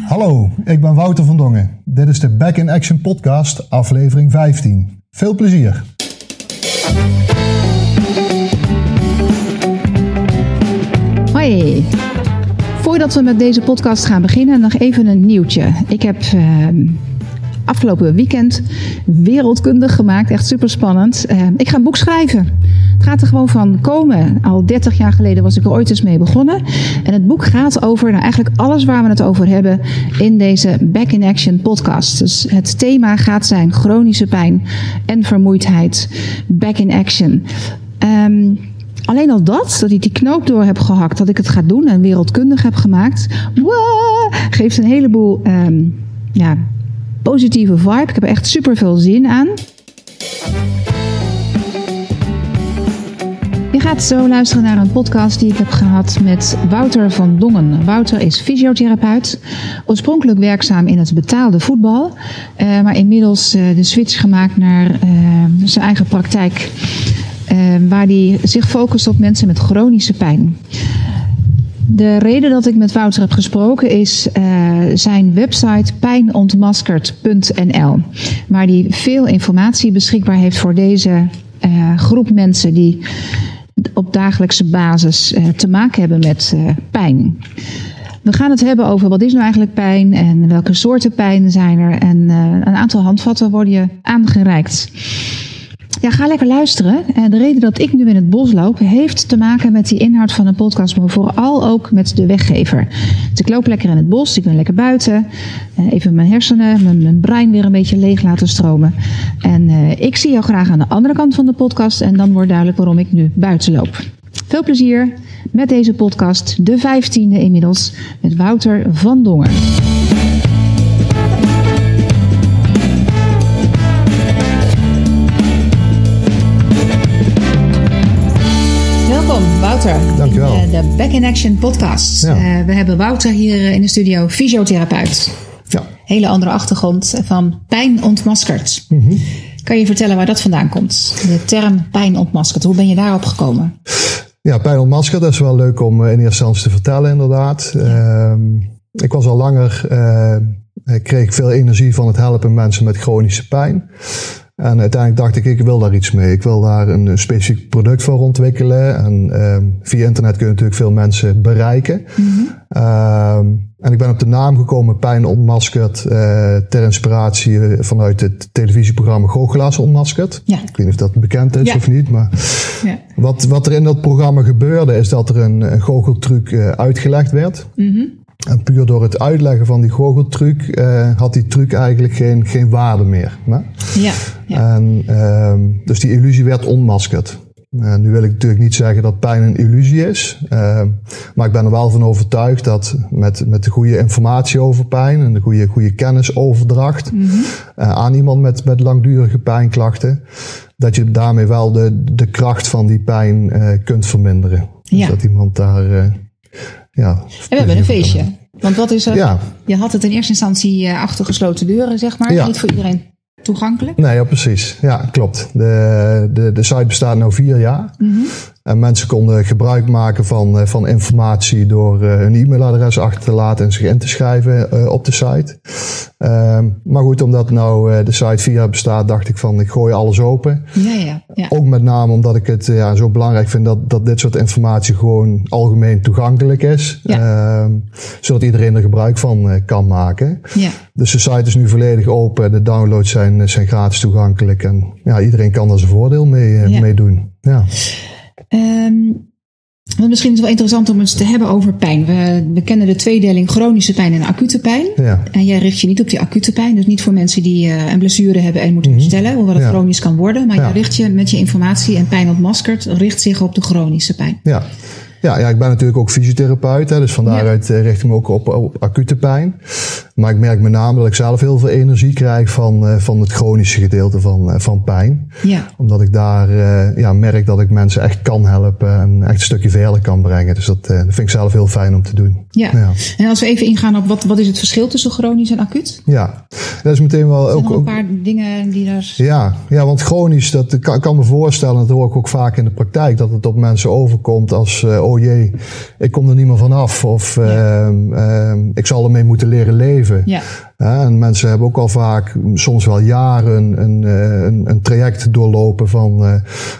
Hallo, ik ben Wouter van Dongen. Dit is de Back in Action podcast, aflevering 15. Veel plezier. Hoi. Voordat we met deze podcast gaan beginnen, nog even een nieuwtje. Ik heb uh, afgelopen weekend wereldkundig gemaakt, echt super spannend. Uh, ik ga een boek schrijven. Het gaat er gewoon van komen. Al 30 jaar geleden was ik er ooit eens mee begonnen. En het boek gaat over nou, eigenlijk alles waar we het over hebben in deze Back in Action podcast. Dus het thema gaat zijn chronische pijn en vermoeidheid. Back in Action. Um, Alleen al dat, dat ik die knoop door heb gehakt, dat ik het ga doen en wereldkundig heb gemaakt, geeft een heleboel um, ja, positieve vibe. Ik heb echt super veel zin aan. Gaat zo luisteren naar een podcast die ik heb gehad met Wouter van Dongen. Wouter is fysiotherapeut, oorspronkelijk werkzaam in het betaalde voetbal, uh, maar inmiddels uh, de switch gemaakt naar uh, zijn eigen praktijk waar hij zich focust op mensen met chronische pijn. De reden dat ik met Wouter heb gesproken is zijn website pijnontmaskerd.nl, waar hij veel informatie beschikbaar heeft voor deze groep mensen die op dagelijkse basis uh, te maken hebben met pijn. We gaan het hebben over wat is nou eigenlijk pijn en welke soorten pijn zijn er. En een aantal handvatten worden je aangereikt. Ja, ga lekker luisteren. En de reden dat ik nu in het bos loop, heeft te maken met die inhoud van de podcast, maar vooral ook met de weggever. Dus ik loop lekker in het bos, ik ben lekker buiten. Even mijn hersenen, mijn, mijn brein weer een beetje leeg laten stromen. En uh, ik zie jou graag aan de andere kant van de podcast en dan wordt duidelijk waarom ik nu buiten loop. Veel plezier met deze podcast, de vijftiende inmiddels, met Wouter van Dongen. Wouter. Dankjewel. In de Back in Action podcast. Ja. Uh, we hebben Wouter hier in de studio, fysiotherapeut. Ja. Hele andere achtergrond van pijn ontmaskerd. Mm -hmm. Kan je vertellen waar dat vandaan komt? De term pijn ontmaskerd. Hoe ben je daarop gekomen? Ja, pijn ontmaskerd is wel leuk om in eerste instantie te vertellen, inderdaad. Uh, ik was al langer, uh, ik kreeg veel energie van het helpen mensen met chronische pijn. En uiteindelijk dacht ik, ik wil daar iets mee. Ik wil daar een specifiek product voor ontwikkelen. En uh, via internet kun je natuurlijk veel mensen bereiken. Mhm. Mm -hmm. uh, en ik ben op de naam gekomen, Pijn Ontmaskerd, uh, ter inspiratie vanuit het televisieprogramma Goochelaars Ontmaskerd. Ja. Ik weet niet of dat bekend is ja. of niet, maar ja. wat, wat er in dat programma gebeurde, is dat er een, een goocheltruc uh, uitgelegd werd. Mm -hmm. En puur door het uitleggen van die goocheltruc uh, had die truc eigenlijk geen, geen waarde meer. Ja, ja. En, uh, dus die illusie werd onmaskerd. Uh, nu wil ik natuurlijk niet zeggen dat pijn een illusie is. Uh, maar ik ben er wel van overtuigd dat met, met de goede informatie over pijn en de goede, goede kennisoverdracht mm -hmm. aan iemand met, met langdurige pijnklachten, dat je daarmee wel de, de kracht van die pijn uh, kunt verminderen. Ja. Dus dat iemand daar. Ja, en we hebben een feestje. Want wat is er? Ja. Je had het in eerste instantie uh, achter gesloten deuren, zeg maar. Ja. Niet voor iedereen toegankelijk. Nee, ja, precies. Ja, klopt. De, de, de site bestaat nu vier jaar. Mm -hmm. En mensen konden gebruik maken van, van informatie door uh, hun e-mailadres achter te laten en zich in te schrijven uh, op de site. Uh, maar goed, omdat nou de site jaar bestaat, dacht ik van ik gooi alles open. Ja, ja, ja. Ook met name omdat ik het ja, zo belangrijk vind dat, dat dit soort informatie gewoon algemeen toegankelijk is. Ja. Ehm, zodat iedereen er gebruik van kan maken. Ja. Dus de site is nu volledig open. De downloads zijn, zijn gratis toegankelijk. En ja, iedereen kan daar zijn voordeel mee, Ja. mee doen. Ja. Um, want misschien is het wel interessant om eens te hebben over pijn. We, we kennen de tweedeling chronische pijn en acute pijn. Ja. En jij richt je niet op die acute pijn. Dus niet voor mensen die uh, een blessure hebben en moeten Mhm. herstellen. Hoewel het Ja. chronisch kan worden. Maar Ja. jij richt je met je informatie en pijn ontmaskerd. Richt zich op de chronische pijn. Ja. Ja, ja, ik ben natuurlijk ook fysiotherapeut, hè, dus van Ja. daaruit eh, richt ik me ook op, op acute pijn. Maar ik merk met name dat ik zelf heel veel energie krijg van, eh, van het chronische gedeelte van, eh, van pijn. Ja. Omdat ik daar eh, ja, merk dat ik mensen echt kan helpen en echt een stukje verder kan brengen. Dus dat, eh, dat vind ik zelf heel fijn om te doen. Ja. Ja. En als we even ingaan op wat, wat is het verschil tussen chronisch en acuut? Ja, dat is meteen wel ook... er een ook paar dingen die daar... Ja, ja, want chronisch, dat kan, kan me voorstellen, dat hoor ik ook vaak in de praktijk, dat het op mensen overkomt als uh, oh jee, ik kom er niet meer vanaf. Of ehm, ehm, ik zal ermee moeten leren leven. Ja. En mensen hebben ook al vaak, soms wel jaren, een, eh, een, een traject doorlopen van uh,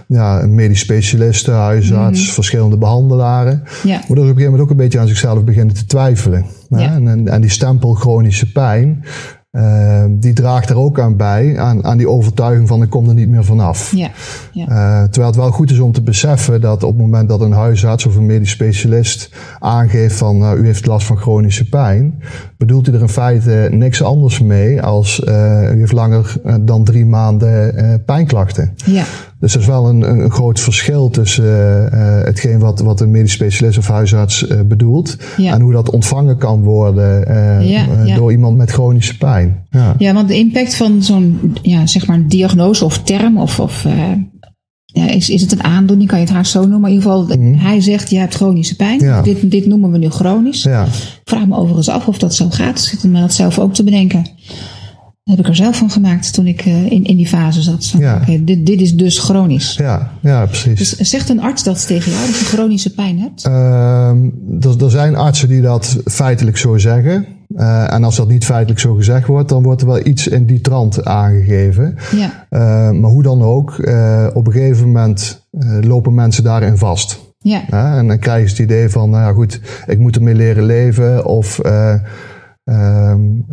ja, een medisch specialist, huisarts, Mhm. verschillende behandelaren. Ja. Ze op een gegeven moment ook een beetje aan zichzelf beginnen te twijfelen. En, en die stempel chronische pijn, uh, die draagt er ook aan bij, aan, aan die overtuiging van ik kom er niet meer vanaf. Ja. Ja. Uh, terwijl het wel goed is om te beseffen dat op het moment dat een huisarts of een medisch specialist aangeeft van nou, u heeft last van chronische pijn, bedoelt hij er in feite niks anders mee als uh, u heeft langer dan drie maanden uh, pijnklachten. Ja. Dus er is wel een, een groot verschil tussen uh, hetgeen wat, wat een medisch specialist of huisarts uh, bedoelt Ja. en hoe dat ontvangen kan worden uh, Ja, ja. door iemand met chronische pijn. Ja. Ja, want de impact van zo'n ja, zeg maar diagnose of term of, of ja, is, is het een aandoening, kan je het haast zo noemen. Maar in ieder geval, Mhm. hij zegt je hebt chronische pijn. Ja. Dit, dit noemen we nu chronisch. Ja. Vraag me overigens af of dat zo gaat. Zit me dat zelf ook te bedenken. Heb ik er zelf van gemaakt toen ik uh, in, in die fase zat. Ja. dit, dit is dus chronisch. Ja, ja, precies. Dus zegt een arts dat tegen jou, dat je chronische pijn hebt? Ehm, er, er zijn artsen die dat feitelijk zo zeggen. Uh, en als dat niet feitelijk zo gezegd wordt, dan wordt er wel iets in die trant aangegeven. Ja. Uh, maar hoe dan ook, uh, op een gegeven moment uh, lopen mensen daarin vast. Ja. en dan krijg je het idee van, nou ja goed, ik moet ermee leren leven. Of uh, um,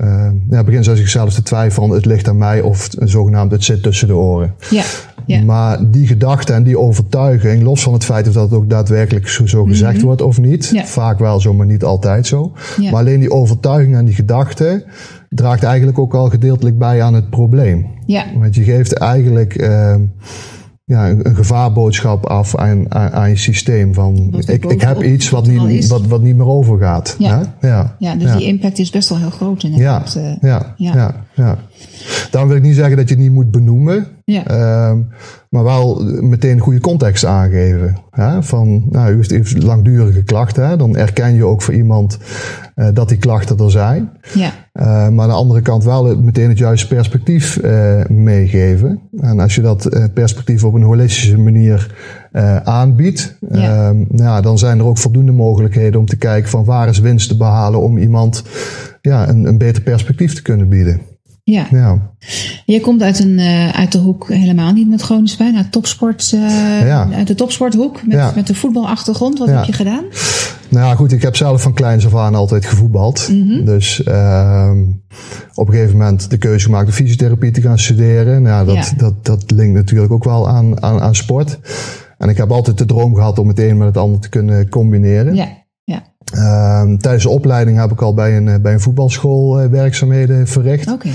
ja, beginnen ze zichzelf te twijfelen, het ligt aan mij of zogenaamd het zit tussen de oren. Ja. Ja. Maar die gedachte en die overtuiging, los van het feit of dat het ook daadwerkelijk zo, zo gezegd Mhm. wordt of niet, Ja. vaak wel zo, maar niet altijd zo. Ja. Maar alleen die overtuiging en die gedachte draagt eigenlijk ook al gedeeltelijk bij aan het probleem. Ja. Want je geeft eigenlijk uh, ja, een, gevaarboodschap af aan, aan, aan je systeem. Van ik, ik heb iets wat niet, wat, wat niet meer overgaat. Ja. hè? ja. Ja, dus die impact is best wel heel groot ja. inderdaad. eh. Ja, ja. ja. Ja, Daarom wil ik niet zeggen dat je het niet moet benoemen. Ja. Ehm, maar wel meteen een goede context aangeven. Hè? Van, nou, u heeft, u heeft langdurige klachten. Hè? Dan erken je ook voor iemand uh, dat die klachten er zijn. ja. Uh, maar aan de andere kant wel meteen het juiste perspectief uh, meegeven. En als je dat uh, perspectief op een holistische manier aanbiedt, Ja. nou ja, dan zijn er ook voldoende mogelijkheden om te kijken van waar is winst te behalen om iemand ja, een, een beter perspectief te kunnen bieden. Ja. Ja. Jij komt uit, een, uit de hoek helemaal niet met chronische pijn, uit, topsport, Ja. uit de topsporthoek met, met de voetbalachtergrond. Wat heb je gedaan? Nou ja, goed, ik heb zelf van kleins af aan altijd gevoetbald. Mhm. Dus ehm op een gegeven moment de keuze gemaakt om fysiotherapie te gaan studeren. Nou, dat, Ja. dat, dat linkt natuurlijk ook wel aan, aan, aan sport. En ik heb altijd de droom gehad om het een met het ander te kunnen combineren. Ja. Ja. Ehm, tijdens de opleiding heb ik al bij een, bij een voetbalschool eh, werkzaamheden verricht. Oké.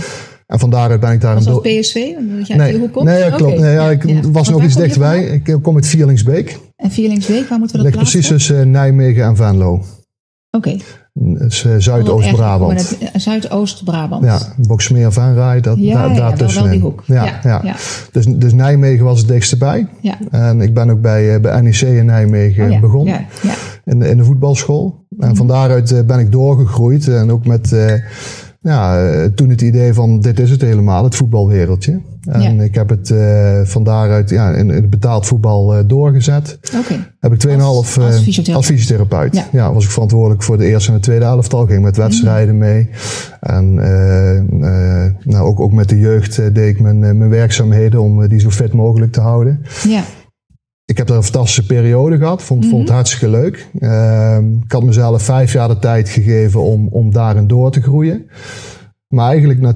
En van daaruit ben ik daar Was een do- PSV? Omdat jij Nee, nee, ja, klopt. Oké. Nee, ja, ik Ja. was nog iets dichterbij. Ik eh, kom uit Vierlingsbeek. En Vierlingsbeek, waar moeten we dat Ligt precies plaatsen? tussen eh, Nijmegen en Venlo. Oké. Is eh, Oh, Zuidoost-Brabant. eh, Zuidoost-Brabant. Ja, Boksmeer, Venray, dat, Ja, daar, ja, wel die. Ja, Ja, ja, ja. Dus, dus Nijmegen was het dichtst bij. Ja. En ik ben ook bij, eh, bij NEC in Nijmegen Oh, ja. begonnen. Ja. Ja. In, de- in de voetbalschool. En van daaruit eh, ben ik doorgegroeid. En ook met eh, ja, eh, toen het idee van dit is het helemaal, het voetbalwereldje. En Ja. ik heb het eh, van daaruit ja, in, in het betaald voetbal eh, doorgezet. Oké. Heb ik 2,5 Als- als fysiotherapeut. als fysiotherapeut. Ja. Ja. was ik verantwoordelijk voor de eerste en de tweede elftal. Ging met wedstrijden mee. En nou, ook, ook met de jeugd deed ik mijn, mijn werkzaamheden om die zo fit mogelijk te houden. Ja. Ik heb daar een fantastische periode gehad. Vond, vond het hartstikke leuk. Ehm, ik had mezelf vijf jaar de tijd gegeven om, om daarin door te groeien. Maar eigenlijk na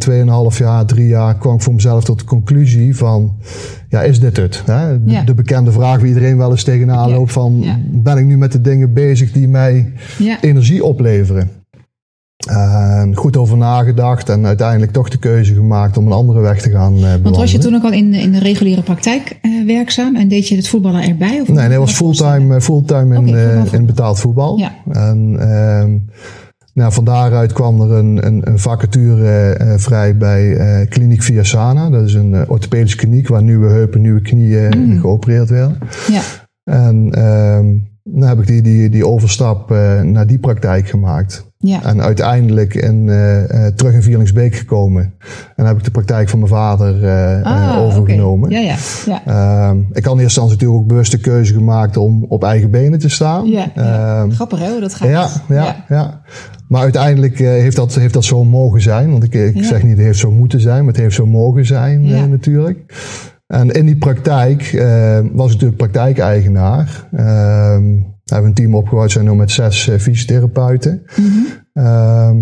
2,5 jaar, drie jaar kwam ik voor mezelf tot de conclusie van... Ja, is dit het? Hè? De, Ja. de bekende vraag waar iedereen wel eens tegenaan loopt van... Ja. Ben ik nu met de dingen bezig die mij Ja. energie opleveren? En goed over nagedacht en uiteindelijk toch de keuze gemaakt om een andere weg te gaan eh bewandelen. Want was je toen ook al in, de- in de reguliere praktijk eh, werkzaam en deed je het voetballen erbij? Of Nee, nee, was fulltime, eh, fulltime eh, voetbal, voetbal. in betaald voetbal. Ja. En ehm nou, van daaruit kwam er een, een, een vacature eh, vrij bij eh Kliniek Viasana. Dat is een orthopedische kliniek waar nieuwe heupen, nieuwe knieën Mm. geopereerd werden. Ja. En ehm nou heb ik die, die, die overstap naar die praktijk gemaakt. Ja. En uiteindelijk in, eh, eh, terug in Vierlingsbeek gekomen. En heb ik de praktijk van mijn vader Ah, overgenomen. Ja, ja. ja. Ehm, ik had in eerste instantie natuurlijk ook bewust de keuze gemaakt om op eigen benen te staan. Ja, ja. Ehm, Grappig hè, hoe dat gaat. ja, ja, ja. Maar uiteindelijk heeft, dat, heeft dat zo mogen zijn. Want ik, ik zeg niet het heeft zo moeten zijn, maar het heeft zo mogen zijn natuurlijk. En in die praktijk eh, was ik natuurlijk praktijkeigenaar. Ehm we hebben een team opgebouwd, zijn nu met zes eh, fysiotherapeuten. Mhm. Ehm,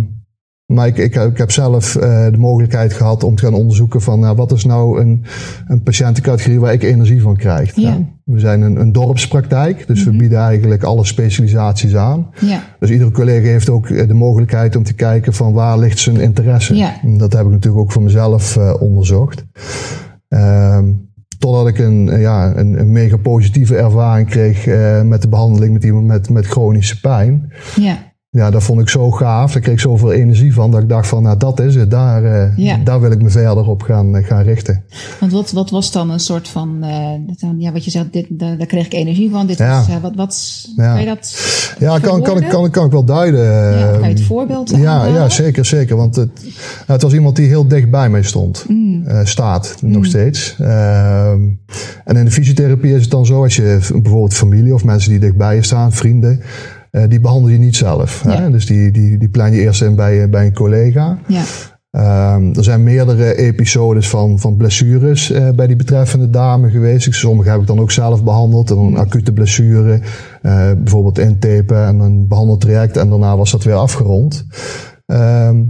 maar ik, ik, heb- ik heb zelf eh, de mogelijkheid gehad om te gaan onderzoeken van nou, wat is nou een, een patiëntencategorie waar ik energie van krijg. Nou, we zijn een, een dorpspraktijk, dus we bieden eigenlijk alle specialisaties aan. Dus iedere collega heeft ook eh, de mogelijkheid om te kijken van waar ligt zijn interesse. En Dat heb ik natuurlijk ook voor mezelf onderzocht. Ehm, totdat ik een, eh, ja, een, mega positieve ervaring kreeg eh, met de behandeling met iemand met, met chronische pijn. ja. Ja, dat vond ik zo gaaf. Daar kreeg ik zoveel energie van dat ik dacht van, nou dat is het. Daar, eh, Ja. daar wil ik me verder op gaan, eh, gaan richten. Want wat, wat was dan een soort van, eh, dan, ja, wat je zegt, dit, daar, kreeg ik energie van. Dit Ja. was, wat, wat, Ja. kan je dat Ja, kan, kan, ik- kan, kan ik wel duiden. Ja, kan je Ehm, het voorbeeld Ja, ja zeker, zeker. Want het, nou, het was iemand die heel dicht bij mij stond. Mm. Staat nog steeds. Ehm, en in de fysiotherapie is het dan zo, als je bijvoorbeeld familie of mensen die dichtbij je staan, vrienden, eh, die behandel je niet zelf. Ja. Hè? Dus die, die, die plan je eerst in bij, bij een collega. Ja, Ehm, er zijn meerdere episodes van, van blessures eh, bij die betreffende dame geweest. Sommige heb ik dan ook zelf behandeld. En een acute blessure, eh, bijvoorbeeld intapen en een behandeltraject. En daarna was dat weer afgerond. Ehm,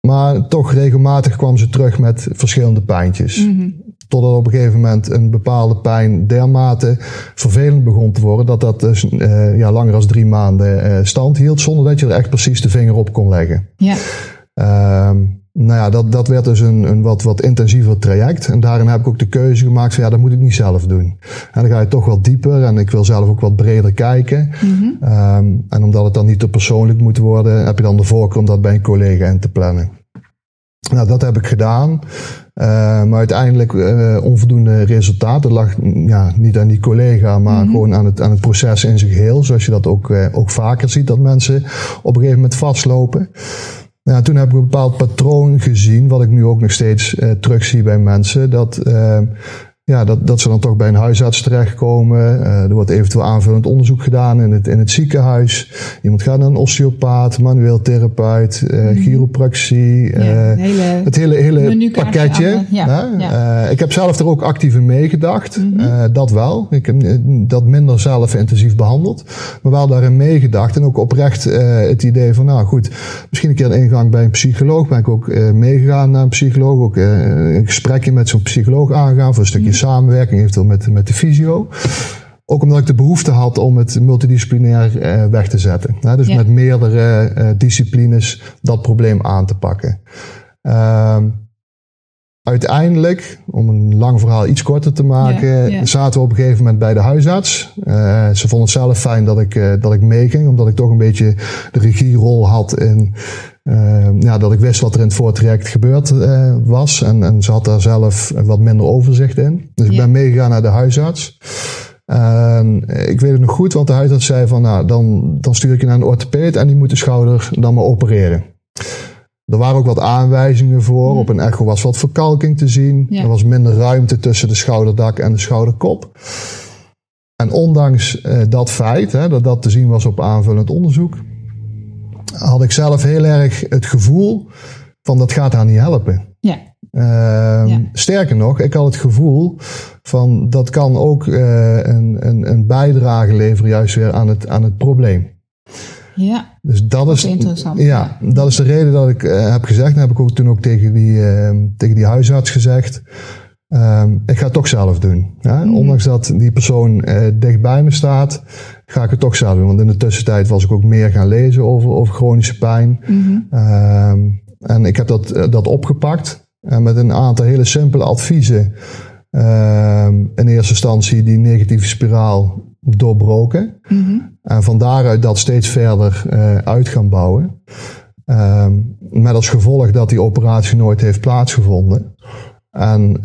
maar toch regelmatig kwam ze terug met verschillende pijntjes. Mhm. Totdat op een gegeven moment een bepaalde pijn dermate vervelend begon te worden. Dat dat dus eh, ja, langer dan drie maanden eh, stand hield. Zonder dat je er echt precies de vinger op kon leggen. ja, Ehm, nou ja, dat, dat werd dus een, een wat, wat intensiever traject. En daarin heb ik ook de keuze gemaakt van ja, dat moet ik niet zelf doen. En dan ga je toch wat dieper en ik wil zelf ook wat breder kijken. Mhm. Ehm, en omdat het dan niet te persoonlijk moet worden, heb je dan de voorkeur om dat bij een collega in te plannen. Nou, dat heb ik gedaan. Eh, maar uiteindelijk eh, onvoldoende resultaat. Dat lag mm, ja, niet aan die collega, maar gewoon aan het, aan het proces in zijn geheel. Zoals je dat ook, eh, ook vaker ziet, dat mensen op een gegeven moment vastlopen. Nou, toen heb ik een bepaald patroon gezien, wat ik nu ook nog steeds eh, terugzie bij mensen. Dat, eh, ja, dat, dat ze dan toch bij een huisarts terechtkomen. Eh, er wordt eventueel aanvullend onderzoek gedaan in het, in het ziekenhuis. Iemand gaat naar een osteopaat, manueel therapeut, eh chiropractie. ja. eh, hele, het hele, hele pakketje. ja. Mhm. Ik heb zelf er ook actief in meegedacht. Eh, dat wel. Ik heb dat minder zelf intensief behandeld. Maar wel daarin meegedacht. En ook oprecht het idee van, nou goed, misschien een keer een ingang bij een psycholoog. Ben ik ook meegegaan naar een psycholoog. Ook een gesprekje met zo'n psycholoog aangaan. Voor een stukje samenwerking, eventueel met, met de fysio. Ook omdat ik de behoefte had om het multidisciplinair eh, weg te zetten. Hè, dus Ja. met meerdere eh, disciplines dat probleem aan te pakken. Ehm, uiteindelijk, om een lang verhaal iets korter te maken, Ja, ja. zaten we op een gegeven moment bij de huisarts. Eh, ze vonden het zelf fijn dat ik, eh, dat ik meeging, omdat ik toch een beetje de regierol had in. Eh, ja, dat ik wist wat er in het voortraject gebeurd eh, was. En, en ze had daar zelf wat minder overzicht in. Dus ik ben meegegaan naar de huisarts. En ik weet het nog goed, want de huisarts zei van, nou, dan, dan stuur ik je naar een orthopeed en die moet de schouder dan maar opereren. Er waren ook wat aanwijzingen voor. Op een echo was wat verkalking te zien. Ja. Er was minder ruimte tussen de schouderdak en de schouderkop. En ondanks eh, dat feit, hè, dat dat te zien was op aanvullend onderzoek, had ik zelf heel erg het gevoel van dat gaat haar niet helpen. ja, Ehm, Ja. Sterker nog, ik had het gevoel van dat kan ook eh, een, een, een bijdrage leveren juist weer aan het, aan het probleem. ja, Dus dat is, interessant, Ja, dat is de reden dat ik eh, heb gezegd. En heb ik ook toen ook tegen die, ehm, tegen die huisarts gezegd. ehm, ik ga het toch zelf doen. Ja? Mhm. Ondanks dat die persoon eh, dicht bij me staat, ga ik het toch zelf doen. Want in de tussentijd was ik ook meer gaan lezen over, over chronische pijn. Mhm. Ehm, en ik heb dat, eh, dat opgepakt. En met een aantal hele simpele adviezen. ehm, in eerste instantie die negatieve spiraal doorbroken. Mhm. En van daaruit dat steeds verder eh, uit gaan bouwen. Ehm, met als gevolg dat die operatie nooit heeft plaatsgevonden. En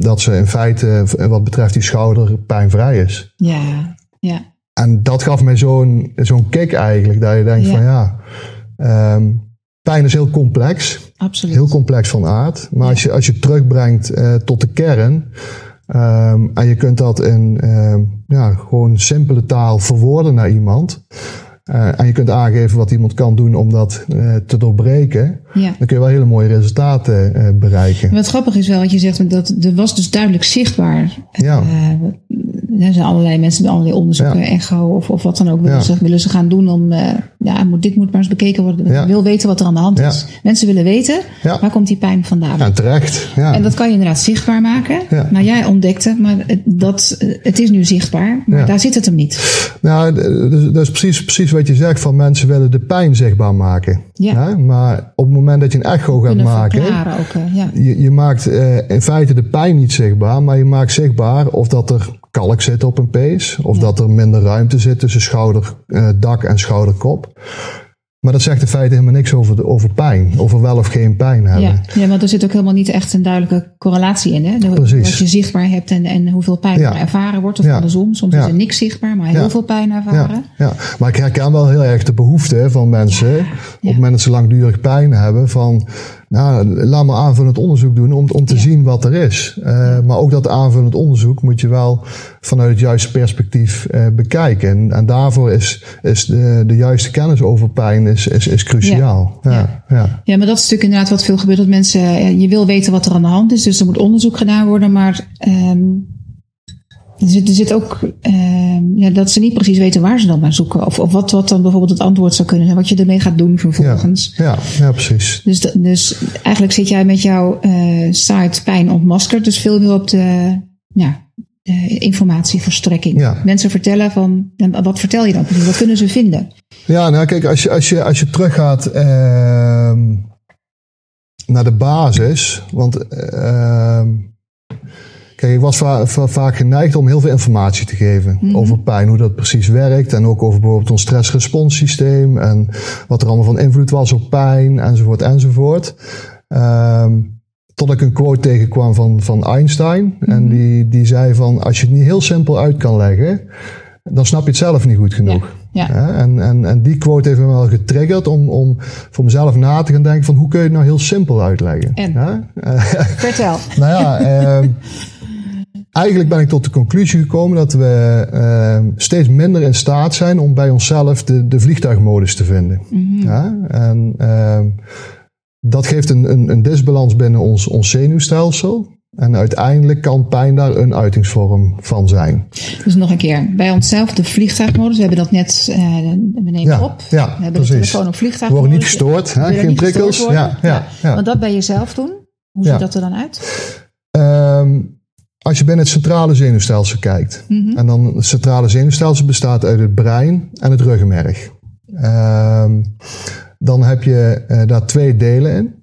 dat ze in feite, wat betreft die schouder, pijnvrij is. ja, ja, En dat gaf mij zo'n zo'n kick eigenlijk. Dat je denkt Ja. van ja, Ehm, pijn is heel complex. Absoluut. Heel complex van aard. Maar als, je, als je terugbrengt uh, tot de kern. Um, en je kunt dat in uh, ja, gewoon simpele taal verwoorden naar iemand. Uh, en je kunt aangeven wat iemand kan doen om dat uh, te doorbreken. Ja. Dan kun je wel hele mooie resultaten uh, bereiken. En wat grappig is wel wat je zegt, dat er was dus duidelijk zichtbaar. Ja. er zijn allerlei mensen die allerlei onderzoeken, ja. echo of, of wat dan ook, willen, ja. ze, willen ze gaan doen om, ja, moet, dit moet maar eens bekeken worden. Ja. wil weten wat er aan de hand is. Mensen willen weten, waar komt die pijn vandaan? Ja, terecht. Ja. En dat kan je inderdaad zichtbaar maken. Maar jij ontdekte, maar het, dat, het is nu zichtbaar, maar daar zit het hem niet. Nou, dat is precies, precies wat je zegt, van mensen willen de pijn zichtbaar maken. Ja. Maar op het moment dat je een echo gaat maken, ook, ja. je, je maakt uh, in feite de pijn niet zichtbaar, maar je maakt zichtbaar of dat er kalk zit op een pees, of ja. dat er minder ruimte zit tussen schouder, uh, dak en schouderkop. Maar dat zegt in feite helemaal niks over, de, over pijn, over wel of geen pijn hebben. Ja, ja, want er zit ook helemaal niet echt een duidelijke correlatie in. Hè? De, Precies. Wat je zichtbaar hebt en, en hoeveel pijn ja. er ervaren wordt, of ja. andersom. Soms is er niks zichtbaar, maar heel veel pijn ervaren. Ja. maar ik herken wel heel erg de behoefte van mensen, op het moment dat ze langdurig pijn hebben, van nou, laat maar aanvullend onderzoek doen om, om te ja. zien wat er is. Uh, maar ook dat aanvullend onderzoek moet je wel vanuit het juiste perspectief uh, bekijken. En, en daarvoor is, is de, de juiste kennis over pijn is, is, is cruciaal. Ja. Ja. Ja. ja, maar dat is natuurlijk inderdaad wat veel gebeurt. Dat mensen, je wil weten wat er aan de hand is, dus er moet onderzoek gedaan worden. Maar um, er zit, er zit ook uh, ja, dat ze niet precies weten waar ze dan naar zoeken. Of, of wat, wat dan bijvoorbeeld het antwoord zou kunnen zijn. Wat je ermee gaat doen vervolgens. Ja, ja, ja precies. Dus, dus eigenlijk zit jij met jouw uh, site Pijn ontmaskerd. Dus veel meer op de ja, de informatieverstrekking. Ja. Mensen vertellen van, wat vertel je dan precies? Wat kunnen ze vinden? Ja, nou kijk, als je, als je, als je teruggaat uh, naar de basis. Want... Uh, Kijk, ik was va va vaak geneigd om heel veel informatie te geven mm -hmm. over pijn, hoe dat precies werkt. En ook over bijvoorbeeld ons stressresponssysteem en wat er allemaal van invloed was op pijn, enzovoort, enzovoort. Um, tot ik een quote tegenkwam van, van Einstein. Mm -hmm. En die, die zei van, als je het niet heel simpel uit kan leggen, dan snap je het zelf niet goed genoeg. Ja. Ja, en, en, en die quote heeft me wel getriggerd om, om voor mezelf na te gaan denken van hoe kun je het nou heel simpel uitleggen. En? Vertel. nou ja, uh, eigenlijk ben ik tot de conclusie gekomen dat we uh, steeds minder in staat zijn om bij onszelf de, de vliegtuigmodus te vinden. Mm -hmm. ja? En uh, dat geeft een, een, een disbalans binnen ons, ons zenuwstelsel. En uiteindelijk kan pijn daar een uitingsvorm van zijn. Dus nog een keer, bij onszelf de vliegtuigmodus. We hebben dat net, we nemen ja, op. Ja, we hebben precies. de telefoon op vliegtuigmodus. We worden niet gestoord, hè? geen prikkels. Ja, ja, ja. Want dat ben je zelf doen. Hoe ziet dat er dan uit? Um, als je binnen het centrale zenuwstelsel kijkt. Mm -hmm. En dan het centrale zenuwstelsel bestaat uit het brein en het ruggenmerg. Um, dan heb je uh, daar twee delen in.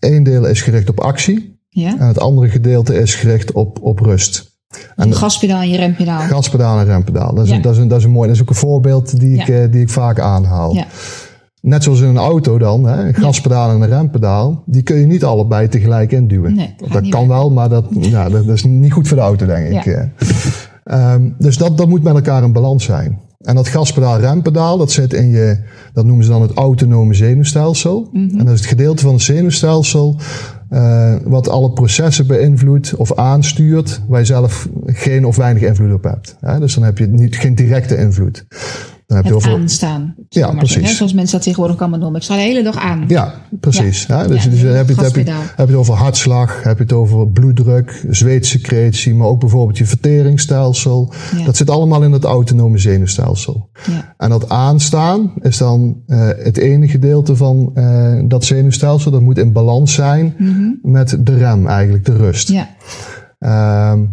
Eén deel is gericht op actie. En het andere gedeelte is gericht op, op rust. En gaspedaal en je rempedaal. Gaspedaal en rempedaal. Dat is, Ja. een, dat, is een, dat is een mooi. Dat is ook een voorbeeld die ik, Ja. eh, die ik vaak aanhaal. Ja. Net zoals in een auto dan, hè, een gaspedaal en een rempedaal, die kun je niet allebei tegelijk induwen. Nee, dat kan wel, maar dat, ja, dat, is niet goed voor de auto, denk ik. Ja. eh. Um, dus dat, dat moet met elkaar in balans zijn. En dat gaspedaal-rempedaal, dat zit in je, dat noemen ze dan het autonome zenuwstelsel. Mhm. En dat is het gedeelte van het zenuwstelsel uh, wat alle processen beïnvloedt of aanstuurt, waar je zelf geen of weinig invloed op hebt. Ja, dus dan heb je niet, geen directe invloed. Dan heb je Het aanstaan. Ja, precies. Hè, zoals mensen dat tegenwoordig allemaal doen. Ik sta de hele dag aan. Ja, precies. Ja. dus Ja, dus heb je, heb, je, gaspedaal. heb je het over hartslag, heb je het over bloeddruk, zweetsecretie, maar ook bijvoorbeeld je verteringsstelsel. Ja. Dat zit allemaal in het autonome zenuwstelsel. Ja. En dat aanstaan is dan uh, het ene gedeelte van uh, dat zenuwstelsel. Dat moet in balans zijn Mhm. met de rem eigenlijk, de rust. Ja. Ehm,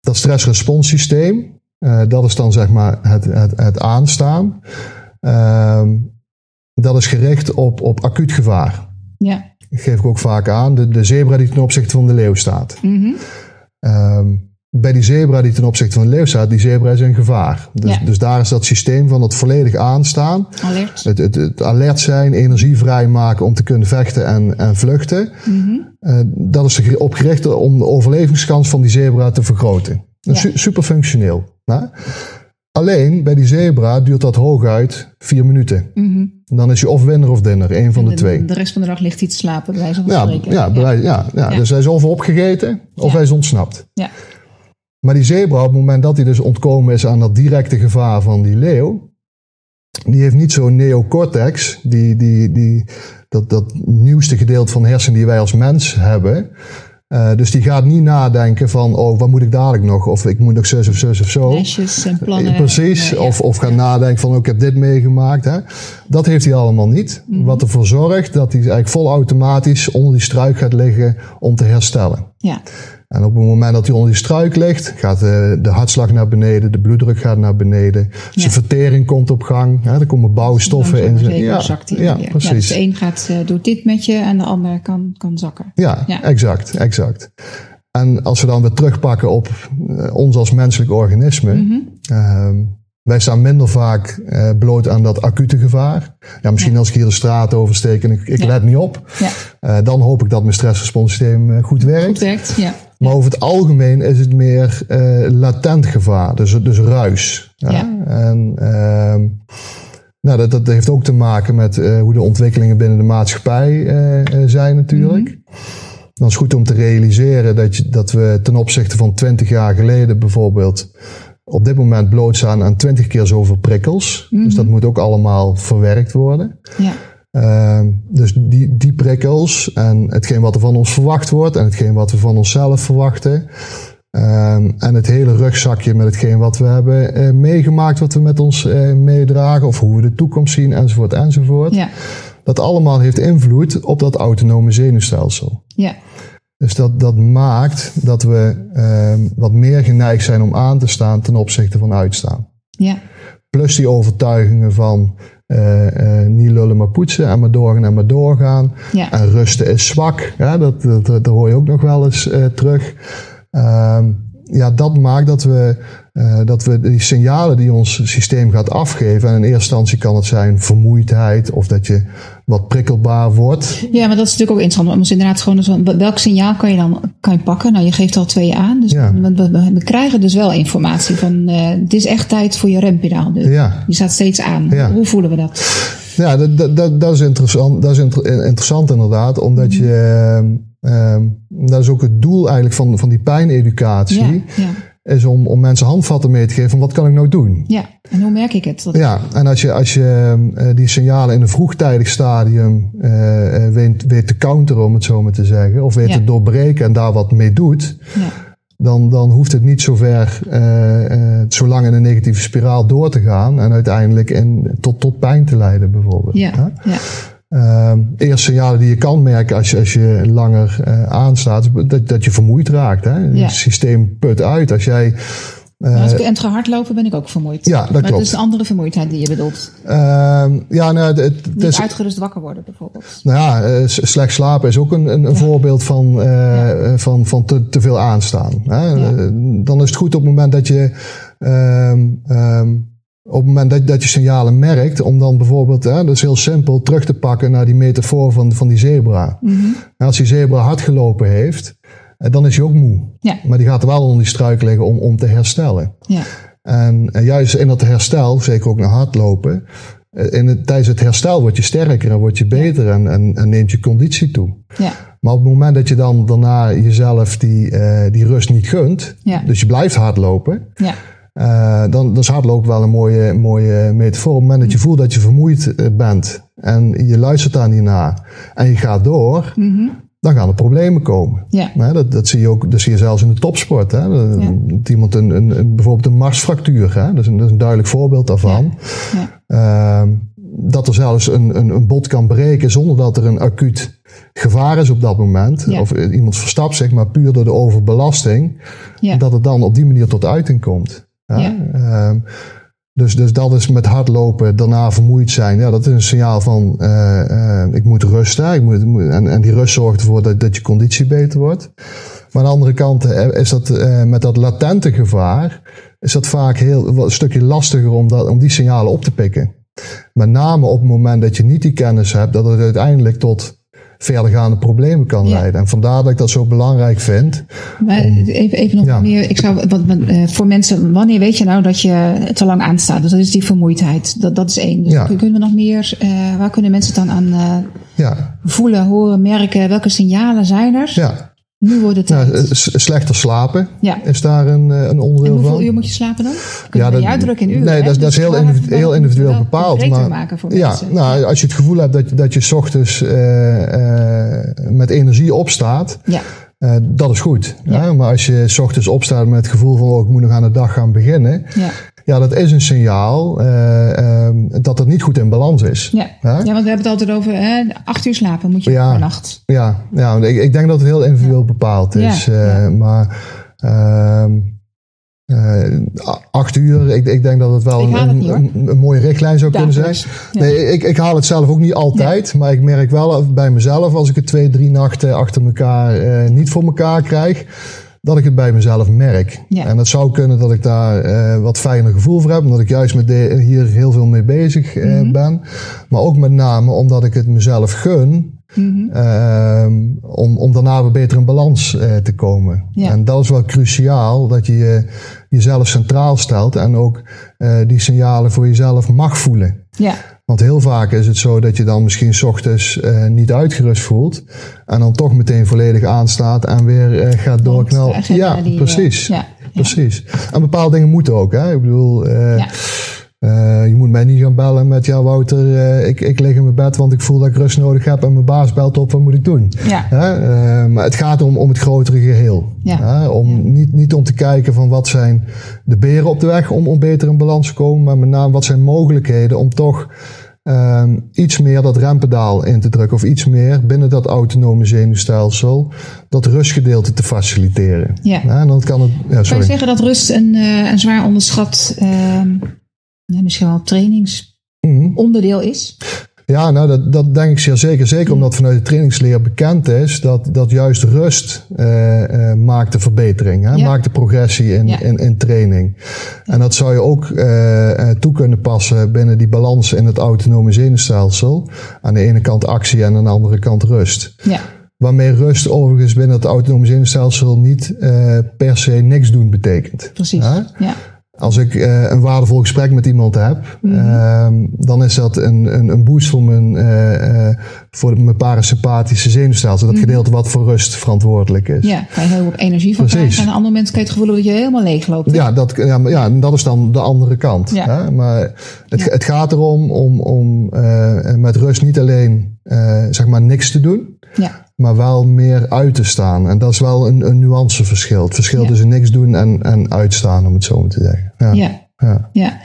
dat stressresponssysteem, uh, dat is dan zeg maar het, het, het aanstaan. Ehm, dat is gericht op, op acuut gevaar. Ja. Dat geef ik ook vaak aan. De, de zebra die ten opzichte van de leeuw staat. Mhm. Ehm, bij die zebra die ten opzichte van de leeuw staat, die zebra is een gevaar. Dus, Ja. dus daar is dat systeem van het volledig aanstaan. Alert. Het, het, het alert zijn, energie vrijmaken om te kunnen vechten en, en vluchten. Mhm. Uh, dat is erop gericht om de overlevingskans van die zebra te vergroten. Ja. super functioneel. Alleen bij die zebra duurt dat hooguit vier minuten. Mhm. Dan is je of winner of dinner, één van de, twee. De rest van de dag ligt hij te slapen, bij wijze van Ja, spreken. ja, ja. Ja. Dus hij is of opgegeten of hij is ontsnapt. Ja. Maar die zebra, op het moment dat hij dus ontkomen is aan dat directe gevaar van die leeuw, die heeft niet zo'n neocortex, die, die, die, dat, dat nieuwste gedeelte van de hersenen die wij als mens hebben. Eh, dus die gaat niet nadenken van, oh, wat moet ik dadelijk nog? Of ik moet nog zus of zus of zo. Lesjes en plannen. Eh, Precies, en, ja. of, of gaan nadenken van, oh, ik heb dit meegemaakt. Hè. Dat heeft hij allemaal niet. Mhm. Wat ervoor zorgt dat hij eigenlijk vol automatisch onder die struik gaat liggen om te herstellen. Ja, En op het moment dat hij onder die struik ligt, gaat de, de hartslag naar beneden, de bloeddruk gaat naar beneden, zijn vertering komt op gang, hè, er komen bouwstoffen in. zijn- Ja, zakt ja, precies. Ja, dus de een gaat, eh, doet dit met je en de ander kan, kan zakken. Ja, exact, exact. En als we dan weer terugpakken op eh, ons als menselijk organisme, Mhm. ehm, wij staan minder vaak eh, bloot aan dat acute gevaar. Ja, misschien als ik hier de straat oversteek en ik, ik Ja. let niet op, Ja, eh, dan hoop ik dat mijn stressresponssysteem eh, goed werkt. goed werkt. Ja. Maar over het algemeen is het meer eh, latent gevaar, dus, dus ruis. Ja? En ehm, nou, dat, dat heeft ook te maken met eh, hoe de ontwikkelingen binnen de maatschappij eh, zijn natuurlijk. Dan is het goed om te realiseren dat, je, dat we ten opzichte van 20 jaar geleden bijvoorbeeld op dit moment blootstaan aan 20 keer zoveel prikkels. Dus dat moet ook allemaal verwerkt worden. Ja. Ehm, dus die, die prikkels en hetgeen wat er van ons verwacht wordt en hetgeen wat we van onszelf verwachten. ehm, en het hele rugzakje met hetgeen wat we hebben eh, meegemaakt, wat we met ons eh, meedragen, of hoe we de toekomst zien, enzovoort, enzovoort. Ja. Dat allemaal heeft invloed op dat autonome zenuwstelsel. Ja. Dus dat, dat maakt dat we ehm, wat meer geneigd zijn om aan te staan ten opzichte van uitstaan. Ja. Plus die overtuigingen van niet lullen maar poetsen en maar doorgaan en maar doorgaan. Ja. En rusten is zwak. Ja, dat, dat, dat hoor je ook nog wel eens eh, terug. Ehm, ja, dat maakt dat we, eh, dat we die signalen die ons systeem gaat afgeven. En in eerste instantie kan het zijn vermoeidheid of dat je wat prikkelbaar wordt. Ja, maar dat is natuurlijk ook interessant. Want inderdaad gewoon welk signaal kan je dan kan je pakken? Nou, je geeft al twee aan. Dus Ja. we, we- we- we krijgen dus wel informatie van eh het is echt tijd voor je rempedaal. Dus Ja. Die staat steeds aan. Ja. Hoe voelen we dat? Ja, dat, dat, dat, is interessant, dat is inter- interessant inderdaad, omdat je. ehm, ehm, dat is ook het doel eigenlijk van, van die pijneducatie. Ja, Is om, om mensen handvatten mee te geven van wat kan ik nou doen. ja. En hoe merk ik het? Dat, Ja, en als je, als je eh, die signalen in een vroegtijdig stadium eh, eh, weet, weet te counteren, om het zo maar te zeggen, of weet Ja. te doorbreken en daar wat mee doet, ja, dan, dan hoeft het niet zo ver, zo lang in een negatieve spiraal door te gaan en uiteindelijk in, tot, tot pijn te leiden, bijvoorbeeld. ja, ja, eerste signalen die je kan merken als je, als je langer eh, aanstaat, dat, dat je vermoeid raakt. Hè? Ja. Het systeem put uit. Als jij. eh, Maar als ik en ga hardlopen ben ik ook vermoeid. Ja, dat maar klopt. het is een andere vermoeidheid die je bedoelt. ehm, ja, nou, het, het Niet is, uitgerust wakker worden bijvoorbeeld. nou ja, eh, slecht slapen is ook een, een, voorbeeld van, eh, van, van te, te veel aanstaan. Hè? Ja. Eh, Dan is het goed op het moment dat je. ehm, ehm, op het moment dat, dat je signalen merkt, om dan bijvoorbeeld, hè, dat is heel simpel, terug te pakken naar die metafoor van, van die zebra. Mhm. Als die zebra hard gelopen heeft, eh, dan is hij ook moe. Ja. Maar die gaat er wel onder die struik liggen om, om te herstellen. Ja, En eh, juist in dat herstel, zeker ook naar hardlopen, eh, in het, tijdens het herstel word je sterker en word je beter en, en, en neemt je conditie toe. ja, Maar op het moment dat je dan daarna jezelf die, die rust niet gunt, dus je blijft hardlopen, ja, eh, dan, dan is hardlopen wel een mooie, mooie metafoor. Op het moment dat je voelt dat je vermoeid eh, bent en je luistert daar niet naar en je gaat door, dan gaan er problemen komen. ja, Hè, dat, dat zie je ook dat zie je zelfs in de topsport. Hè. Dat Ja. iemand een, een, een- bijvoorbeeld een marsfractuur, hè. Dat, is een, dat is een duidelijk voorbeeld daarvan. ja, Ehm, dat er zelfs een, een, een bot kan breken zonder dat er een acuut gevaar is op dat moment. Ja. Of iemand verstapt zich, maar puur door de overbelasting. ja, Dat het dan op die manier tot uiting komt. Ja. Ehm, dus, dus dat is met hardlopen, daarna vermoeid zijn. Ja, dat is een signaal van eh, eh, ik moet rusten. Ik moet, en, en die rust zorgt ervoor dat, dat je conditie beter wordt. Maar aan de andere kant eh, is dat met dat latente gevaar, is dat vaak heel, een stukje lastiger om, dat, om die signalen op te pikken. Met name op het moment dat je niet die kennis hebt, dat het uiteindelijk tot verdergaande problemen kan Ja. leiden. En vandaar dat ik dat zo belangrijk vind. Maar even, even nog Ja. meer. Ik zou, eh, voor mensen, wanneer weet je nou dat je te lang aanstaat? Dus dat is die vermoeidheid. Dat, dat is één. Dus Ja. kunnen we nog meer, eh, waar kunnen mensen het dan aan eh, Ja, voelen, horen, merken? Welke signalen zijn er? ja. Nu wordt het Nou, slechter slapen Ja. is daar een, eh, een En onderdeel hoeveel van. uur moet je slapen dan? Kun je dat- niet uitdrukken in uren? Nee, dat, dat is Dus heel, wel individu- even- heel individueel bepaald. Maar, maken voor ja, mensen. nou, als je het gevoel hebt dat, je- dat je 's ochtends eh, eh, met energie opstaat, ja. dat is goed. Ja. Hè? Maar als je 's ochtends opstaat met het gevoel van oh, ik moet nog aan de dag gaan beginnen, Ja. Ja, dat is een signaal ehm, dat het niet goed in balans is. Ja. Ja, want we hebben het altijd over hè, acht uur slapen moet je Ja. per nacht. Ja, ja ik, ik denk dat het heel individueel bepaald is. Ja, ja. Maar ehm, eh, acht uur, ik, ik denk dat het wel een, het niet, hoor. een, een mooie richtlijn zou kunnen zijn. Ja. Nee, ik, ik haal het zelf ook niet altijd, maar ik merk wel bij mezelf als ik het twee, drie nachten achter elkaar niet voor elkaar krijg, dat ik het bij mezelf merk. Ja. En het zou kunnen dat ik daar eh, wat fijner gevoel voor heb, omdat ik juist met de, hier heel veel mee bezig eh, Mhm. ben. Maar ook met name omdat ik het mezelf gun Mhm. Ehm, om, om daarna weer beter in balans eh, te komen. Ja. En dat is wel cruciaal, dat je je jezelf centraal stelt en ook die signalen voor jezelf mag voelen. Ja. Want heel vaak is het zo dat je dan misschien 's ochtends eh, niet uitgerust voelt en dan toch meteen volledig aanstaat en weer eh, gaat doorknallen. Ja, die, eh, precies. ja. Precies. En bepaalde dingen moeten ook. Hè? Ik bedoel, eh, Ja. Eh, je moet mij niet gaan bellen met, ja Wouter, eh, ik, ik lig in mijn bed want ik voel dat ik rust nodig heb en mijn baas belt op, wat moet ik doen? Ja. Eh, maar het gaat om, om het grotere geheel. Ja. Om, niet, niet om te kijken van wat zijn de beren op de weg om, om beter in balans te komen, maar met name wat zijn mogelijkheden om toch ehm, iets meer dat rempedaal in te drukken of iets meer binnen dat autonome zenuwstelsel dat rustgedeelte te faciliteren. Ja. En dan kan het... Ja, Kan je sorry. zeggen dat rust een, een zwaar onderschat, ehm, misschien wel trainingsonderdeel is? Ja, nou, dat, dat denk ik zeer zeker. Zeker omdat vanuit de trainingsleer bekend is dat, dat juist rust eh, eh, maakt de verbetering, hè? Ja. maakt de progressie in, Ja. in, in training. En dat zou je ook eh, toe kunnen passen binnen die balans in het autonome zenuwstelsel. Aan de ene kant actie en aan de andere kant rust. Ja. Waarmee rust overigens binnen het autonome zenuwstelsel niet per se niks doen betekent. Precies. Hè? Ja. Als ik eh, een waardevol gesprek met iemand heb, Mhm. ehm, dan is dat een, een, een boost voor mijn, eh, eh, voor mijn parasympathische zenuwstelsel. Dat gedeelte wat voor rust verantwoordelijk is. Mhm. ja, kan je heel veel energie van Precies. krijgen. En aan een ander moment kan je het gevoel hebben dat je helemaal leeg loopt. Ja, dat, ja, ja, en dat is dan de andere kant. Ja. Hè? Maar het, Ja. het gaat erom om, om met rust niet alleen zeg maar niks te doen, Ja. Maar wel meer uit te staan. En dat is wel een, een nuanceverschil. Het verschil Ja. tussen niks doen en, en uitstaan, om het zo maar te zeggen. Ja. Ja. Ja. Ja.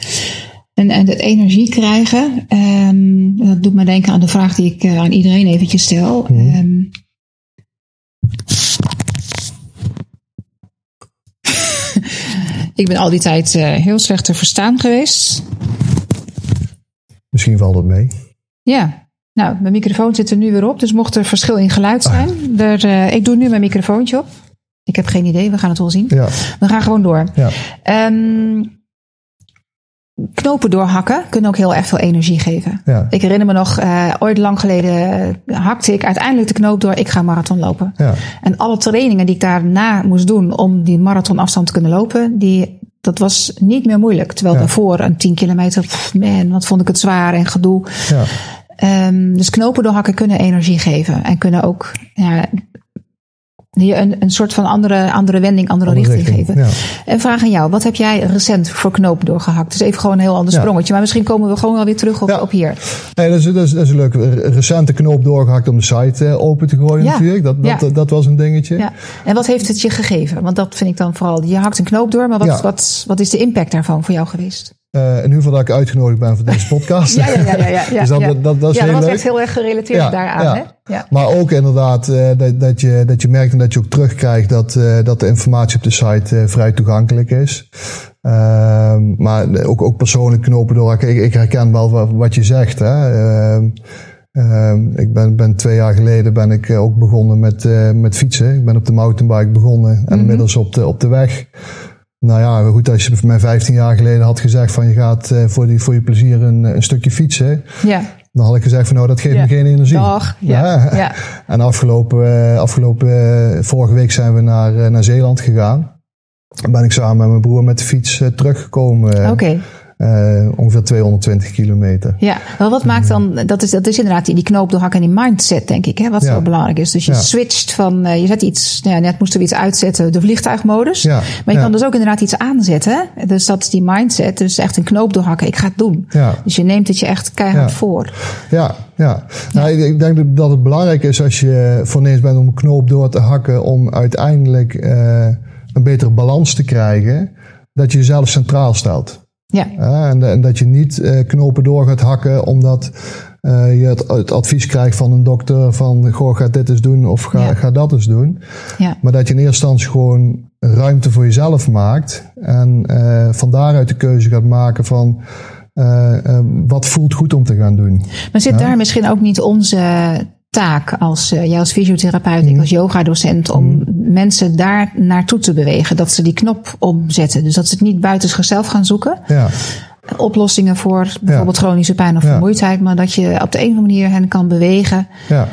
En, en het energie krijgen, ehm, dat doet me denken aan de vraag die ik eh, aan iedereen eventjes stel. Mhm. Ehm, ik ben al die tijd eh, heel slecht te verstaan geweest. Misschien valt het mee. Ja, nou, mijn microfoon zit er nu weer op, dus mocht er verschil in geluid Ah. zijn. Er, eh, ik doe nu mijn microfoontje op. Ik heb geen idee, we gaan het wel zien. Ja. We gaan gewoon door. Ja. Ehm, knopen doorhakken kunnen ook heel erg veel energie geven. Ja. Ik herinner me nog, eh, ooit lang geleden hakte ik uiteindelijk de knoop door. Ik ga marathon lopen. Ja. En alle trainingen die ik daarna moest doen om die marathonafstand te kunnen lopen, die, dat was niet meer moeilijk. Terwijl Ja. daarvoor een 10 kilometer, pff, man, wat vond ik het zwaar en gedoe. Ja. Ehm, dus knopen doorhakken kunnen energie geven. En kunnen ook ja, je een, een soort van andere, andere wending, andere, Andere richting, geven. Ja. En vraag aan jou, wat heb jij recent voor knopen doorgehakt? Dus even gewoon een heel ander Ja. sprongetje. Maar misschien komen we gewoon wel weer terug op, Ja. op hier. Nee, dat, is, dat, is, dat is een leuke recente knoop doorgehakt om de site eh, open te gooien natuurlijk. Dat, dat, Ja. dat, was een dingetje. Ja. En wat heeft het je gegeven? Want dat vind ik dan vooral. Je hakt een knoop door, maar wat, wat, wat is de impact daarvan voor jou geweest? In ieder geval dat ik uitgenodigd ben voor deze podcast. Ja, ja, ja. ja, ja, dus dat, ja. dat, dat, dat is ja, heel dat was leuk. echt heel erg gerelateerd Ja, daaraan. Hè? Ja. Maar ook inderdaad eh, dat, dat, je, dat je merkt en dat je ook terugkrijgt dat, eh, dat de informatie op de site eh, vrij toegankelijk is. Ehm, maar ook, ook persoonlijk knopen door. Ik, ik herken wel wat, wat je zegt. Hè. Ehm, ehm, ik ben, ben twee jaar geleden ben ik ook begonnen met, met fietsen. Ik ben op de mountainbike begonnen en inmiddels op de, op de weg. Nou ja, goed, als je mij 15 jaar geleden had gezegd van je gaat eh, voor, die, voor je plezier een, een stukje fietsen. ja. dan had ik gezegd van nou, dat geeft me geen energie. Dag, ja. ja. En afgelopen, afgelopen vorige week zijn we naar, naar Zeeland gegaan. Dan ben ik samen met mijn broer met de fiets teruggekomen. Oké. Uh, ongeveer 220 kilometer. Ja, wel wat maakt dan, dat is, dat is inderdaad die, die knoop doorhakken en die mindset, denk ik, hè, wat ja. zo belangrijk is. Dus je switcht van, uh, je zet iets, nou ja, net moesten we iets uitzetten, de vliegtuigmodus. Ja. Maar je kan dus ook inderdaad iets aanzetten. Dus dat is die mindset, dus echt een knoop doorhakken, ik ga het doen. Dus je neemt het je echt keihard voor. Ja, ja. Nou, ik, denk dat het belangrijk is als je voorneens bent om een knoop door te hakken, om uiteindelijk uh, een betere balans te krijgen, dat je jezelf centraal stelt. Ja. en, en, dat je niet uh, knopen door gaat hakken omdat uh, je het, het, advies krijgt van een dokter van goh, ga dit eens doen of ga, ga dat eens doen. Ja. Maar dat je in eerste instantie gewoon ruimte voor jezelf maakt en uh, van daaruit de keuze gaat maken van wat voelt goed om te gaan doen. Maar zit daar misschien ook niet onze taak als uh, jij als fysiotherapeut, ik mm. als yoga-docent, om mm. mensen daar naartoe te bewegen. Dat ze die knop omzetten. Dus dat ze het niet buiten zichzelf gaan zoeken. Ja. Oplossingen voor bijvoorbeeld chronische pijn of vermoeidheid. Maar dat je op de een of andere manier hen kan bewegen. Ja.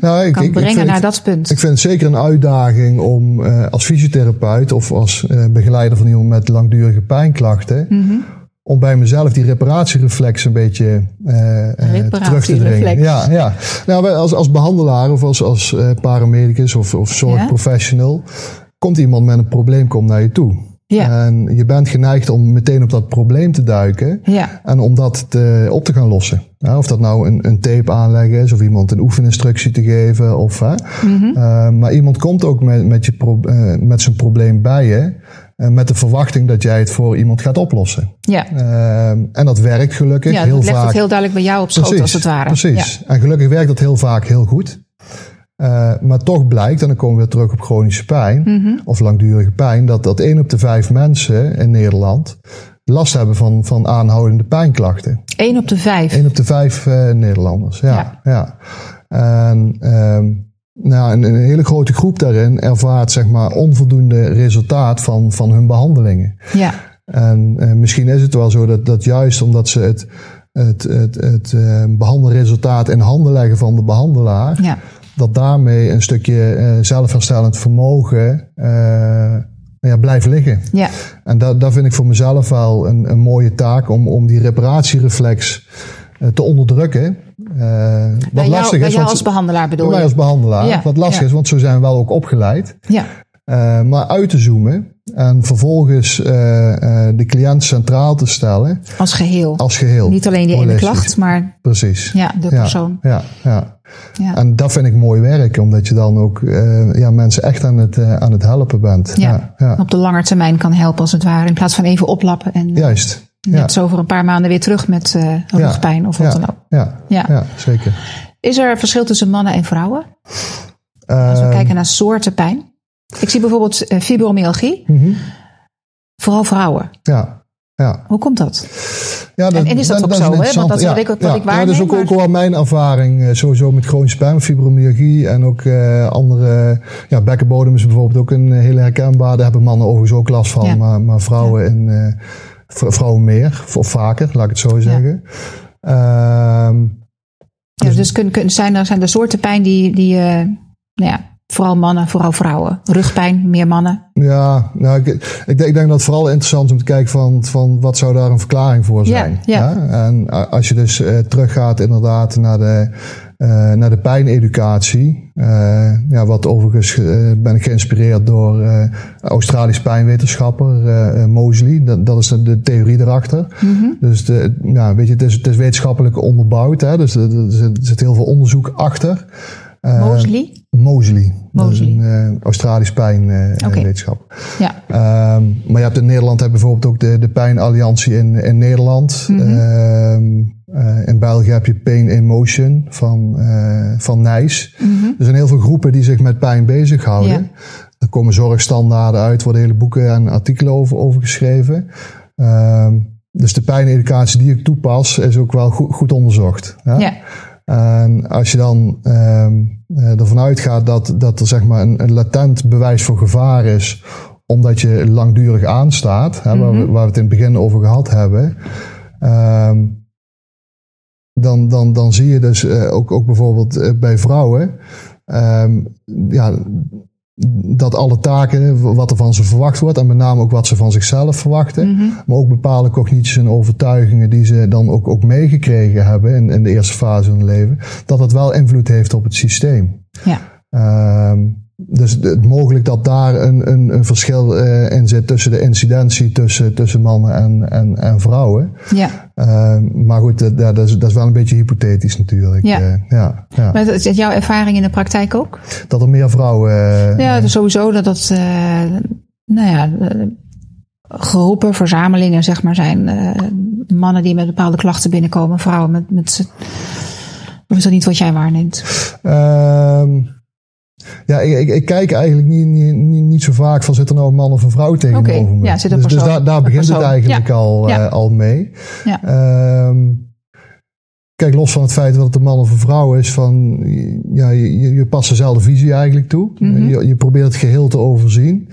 Nou, ik, kan ik, brengen ik vind, naar dat punt. Ik vind het zeker een uitdaging om uh, als fysiotherapeut of als uh, begeleider van iemand met langdurige pijnklachten. Mm -hmm om bij mezelf die reparatiereflex een beetje uh, terug te dringen. Ja, ja. Nou, als, als behandelaar of als, als uh, paramedicus of, of zorgprofessional, ja? komt iemand met een probleem komt naar je toe. Ja. En je bent geneigd om meteen op dat probleem te duiken ja. en om dat te, op te gaan lossen. Ja, of dat nou een, een tape aanleggen is, of iemand een oefeninstructie te geven. Of, mm -hmm. uh, maar iemand komt ook met, met, je pro, met zijn probleem bij je. Uh, met de verwachting dat jij het voor iemand gaat oplossen. Ja. Uh, en dat werkt gelukkig ja, heel dat legt vaak. het heel duidelijk bij jou op schoot precies, als het ware. Precies. En gelukkig werkt dat heel vaak heel goed. Uh, maar toch blijkt, en dan komen we weer terug op chronische pijn mm -hmm. of langdurige pijn, dat, dat 1 op de 5 mensen in Nederland last hebben van, van aanhoudende pijnklachten. 1 op de 5? 1 op de 5 uh, Nederlanders, ja. ja. ja. En um, nou, een, een, hele grote groep daarin ervaart zeg maar onvoldoende resultaat van, van hun behandelingen. Ja. En uh, misschien is het wel zo dat, dat juist omdat ze het, het, het, het uh, behandelresultaat in handen leggen van de behandelaar, ja. dat daarmee een stukje uh, zelfherstellend vermogen ja, blijft liggen. Ja. En dat, dat vind ik voor mezelf wel een, een mooie taak om, om die reparatiereflex te onderdrukken. Uh, wat bij jou, lastig bij is. jou als behandelaar bedoel je? Bij mij als behandelaar. Ja, wat lastig ja. is, want zo zijn we wel ook opgeleid. Ja. Uh, maar uit te zoomen en vervolgens uh, de cliënt centraal te stellen. Als geheel. Als geheel. Niet alleen die ene klacht, maar Precies. Ja, de persoon. Ja, ja, ja. En dat vind ik mooi werk, omdat je dan ook ja, mensen echt aan het, aan het helpen bent. Ja. ja. Op de lange termijn kan helpen als het ware, in plaats van even oplappen. En, Juist. Net zo over een paar maanden weer terug met uh, rugpijn ja, of wat dan ook. Ja, ja. ja, zeker. Is er verschil tussen mannen en vrouwen? Als we kijken naar soorten pijn. Ik zie bijvoorbeeld uh, fibromyalgie. Mm -hmm. Vooral vrouwen. Ja, ja. Hoe komt dat? Ja, dat en, en is dat, dat ook dat zo? Hè? Want dat is ja, wat ik, wat ja, ik waarneem. Ja, dat is ook, maar... ook wel mijn ervaring uh, sowieso met chronische pijn, fibromyalgie en ook uh, andere... Ja, bekkenbodem is bijvoorbeeld ook een hele herkenbare. Daar hebben mannen overigens ook last van, maar, maar vrouwen in... Uh, vrouwen meer, of vaker, laat ik het zo zeggen. Ja. Um, ja, dus kun, kun, zijn, er, zijn er soorten pijn die, die uh, nou ja, vooral mannen, vooral vrouwen. Rugpijn, meer mannen. Ja, nou, ik, ik, denk, ik denk dat het vooral interessant is om te kijken van, van wat zou daar een verklaring voor zijn. Ja, ja. ja? En als je dus uh, teruggaat inderdaad naar de, uh, naar de pijneducatie. Uh, ja, wat overigens uh, ben ik geïnspireerd door uh, Australisch pijnwetenschapper Mosley. Dat, dat is de, theorie erachter. Mm -hmm. Dus de, ja, weet je, het, is, het is wetenschappelijk onderbouwd. Hè? Dus er, zit, er zit heel veel onderzoek achter. Mosley? Mosley. Mosley. Dat is een Australisch pijnwetenschap. Okay. Ja. Um, maar je hebt in Nederland heb bijvoorbeeld ook de, de Pijnalliantie in, in Nederland. Mm -hmm. um, Uh, in België heb je Pain in Motion van, uh, van Nijs. Mm -hmm. Er zijn heel veel groepen die zich met pijn bezighouden. Ja. Er komen zorgstandaarden uit, worden hele boeken en artikelen over, over geschreven. Uh, dus de pijneducatie die ik toepas is ook wel goed, goed onderzocht. Ja? Ja. En als je dan ervan uitgaat dat, dat er zeg maar een, een latent bewijs voor gevaar is, omdat je langdurig aanstaat, hè, mm -hmm. waar, we, waar we het in het begin over gehad hebben. Um, dan, dan, dan zie je dus uh, ook, ook bijvoorbeeld uh, bij vrouwen. Um, ja, dat alle taken, wat er van ze verwacht wordt, en met name ook wat ze van zichzelf verwachten, mm -hmm. maar ook bepaalde cognities en overtuigingen die ze dan ook, ook meegekregen hebben in, in de eerste fase van hun leven, dat het wel invloed heeft op het systeem. Ja. Um, dus het mogelijk dat daar een, een, een verschil uh, in zit tussen de incidentie tussen, tussen mannen en, en, en vrouwen. Ja. Uh, maar goed, dat, dat, is, dat is wel een beetje hypothetisch natuurlijk. Ja. Uh, ja, ja. Maar is jouw ervaring in de praktijk ook? Dat er meer vrouwen. ja, dus sowieso dat dat, nou ja, groepen, verzamelingen zeg maar zijn. mannen die met bepaalde klachten binnenkomen, vrouwen met. met of is dat niet wat jij waarneemt? Ehm, ja, ik, ik, ik, kijk eigenlijk niet, niet, niet zo vaak van zit er nou een man of een vrouw tegenover okay. me. Ja, zit dus, dus daar, daar begint persoon. het eigenlijk ja. al, ja. uh, al mee. Ja. Um, kijk, los van het feit dat het een man of een vrouw is, van, ja, je, je past dezelfde visie eigenlijk toe. Mm -hmm. je, je probeert het geheel te overzien.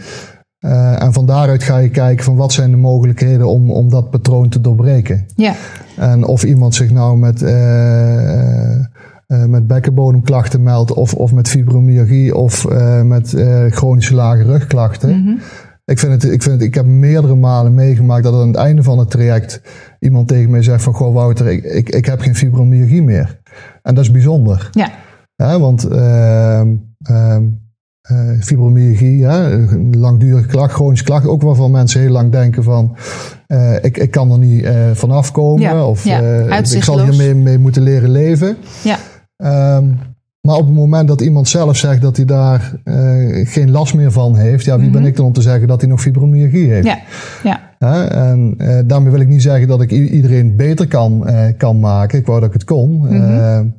Uh, en van daaruit ga je kijken van wat zijn de mogelijkheden om, om dat patroon te doorbreken. Ja. En of iemand zich nou met... Uh, uh, met bekkenbodemklachten meldt, of, of met fibromyalgie, of uh, met uh, chronische lage rugklachten. Mm -hmm. ik, vind het, ik, vind het, ik heb meerdere malen meegemaakt dat aan het einde van het traject iemand tegen mij zegt van, goh Wouter, ik, ik, ik heb geen fibromyalgie meer. En dat is bijzonder. Ja. ja want ehm, fibromyalgie, ja, een langdurige klacht, chronische klacht, ook waarvan mensen heel lang denken van, ik, ik kan er niet vanaf komen, ja. of ja. ik zal hiermee mee moeten leren leven. Ja. Um, maar op het moment dat iemand zelf zegt dat hij daar uh, geen last meer van heeft, ja, wie mm -hmm. ben ik dan om te zeggen dat hij nog fibromyalgie heeft? Ja, ja. En uh, daarmee wil ik niet zeggen dat ik iedereen beter kan, kan maken. Ik wou dat ik het kon. Mm -hmm.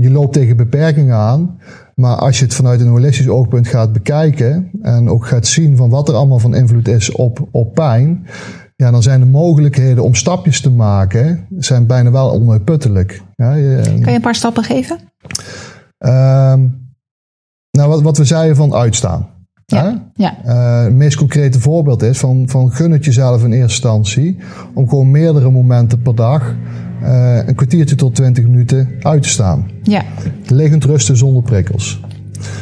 je loopt tegen beperkingen aan. Maar als je het vanuit een holistisch oogpunt gaat bekijken en ook gaat zien van wat er allemaal van invloed is op, op pijn, ja, dan zijn de mogelijkheden om stapjes te maken zijn bijna wel onuitputtelijk. Ja, je, kan je een paar stappen geven? Um, nou, wat, wat we zeiden van uitstaan. Ja. ja. Uh, het meest concrete voorbeeld is van, van gun het jezelf in eerste instantie om gewoon meerdere momenten per dag uh, een kwartiertje tot twintig minuten uit te staan. Ja. Liggend rusten zonder prikkels.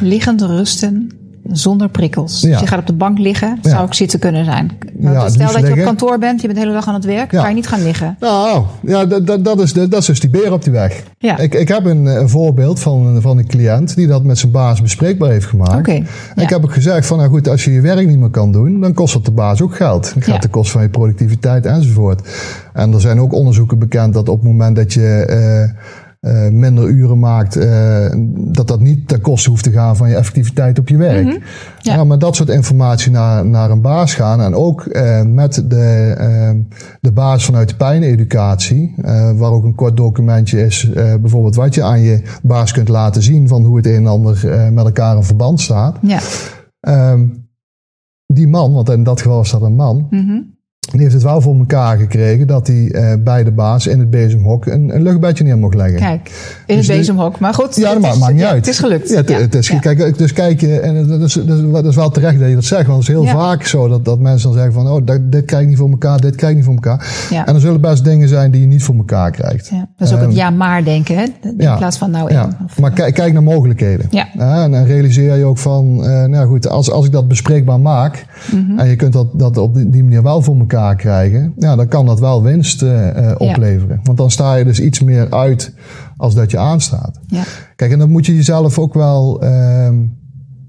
Liggend rusten zonder prikkels. Ja. Dus je gaat op de bank liggen, zou ook zitten kunnen zijn. Ja, stel dat je op kantoor bent, je bent de hele dag aan het werk, kan je niet gaan liggen. Nou, ja, dat, dat, is, dat is dus die beer op die weg. Ik, ik heb een, een voorbeeld van, van een cliënt die dat met zijn baas bespreekbaar heeft gemaakt. En. Ik heb ook gezegd van, nou goed, als je je werk niet meer kan doen, dan kost dat de baas ook geld. Dan gaat de kost van je productiviteit enzovoort. En er zijn ook onderzoeken bekend dat op het moment dat je eh, eh, minder uren maakt, eh, dat dat niet ten koste hoeft te gaan van je effectiviteit op je werk. Mhm. Ja. Ja. maar dat soort informatie naar, naar een baas gaan en ook eh, met de, de baas vanuit de pijneducatie, waar ook een kort documentje is, bijvoorbeeld wat je aan je baas kunt laten zien van hoe het een en ander met elkaar in verband staat. Ja. Ehm, die man, want in dat geval is dat een man, Mhm. Die heeft het wel voor elkaar gekregen dat hij eh, bij de baas in het bezemhok een, een luchtbedje neer mocht leggen. Kijk, in Dus het de- bezemhok. Maar goed, Ja, dat het maakt, niet ja, uit. Het is gelukt. Ja, het, Ja. het is. Kijk, dus kijk, je, en dat is, dat, is, wel terecht dat je dat zegt. Want het is heel vaak zo dat, dat mensen dan zeggen van... oh, dat, dit krijg ik niet voor elkaar, dit krijg ik niet voor elkaar. En er zullen best dingen zijn die je niet voor elkaar krijgt. Ja, dat is ook het Ehm, ja-maar denken, hè? In plaats van nou Ja, in. Of- maar kijk, kijk naar mogelijkheden. Ja. en dan realiseer je ook van, eh, nou goed, als, als ik dat bespreekbaar maak Mhm. en je kunt dat, dat op die, die manier wel voor elkaar krijgen, ja, dan kan dat wel winst eh, eh, opleveren. Want dan sta je dus iets meer uit als dat je aanstaat. ja. Kijk, en dan moet je jezelf ook wel ehm,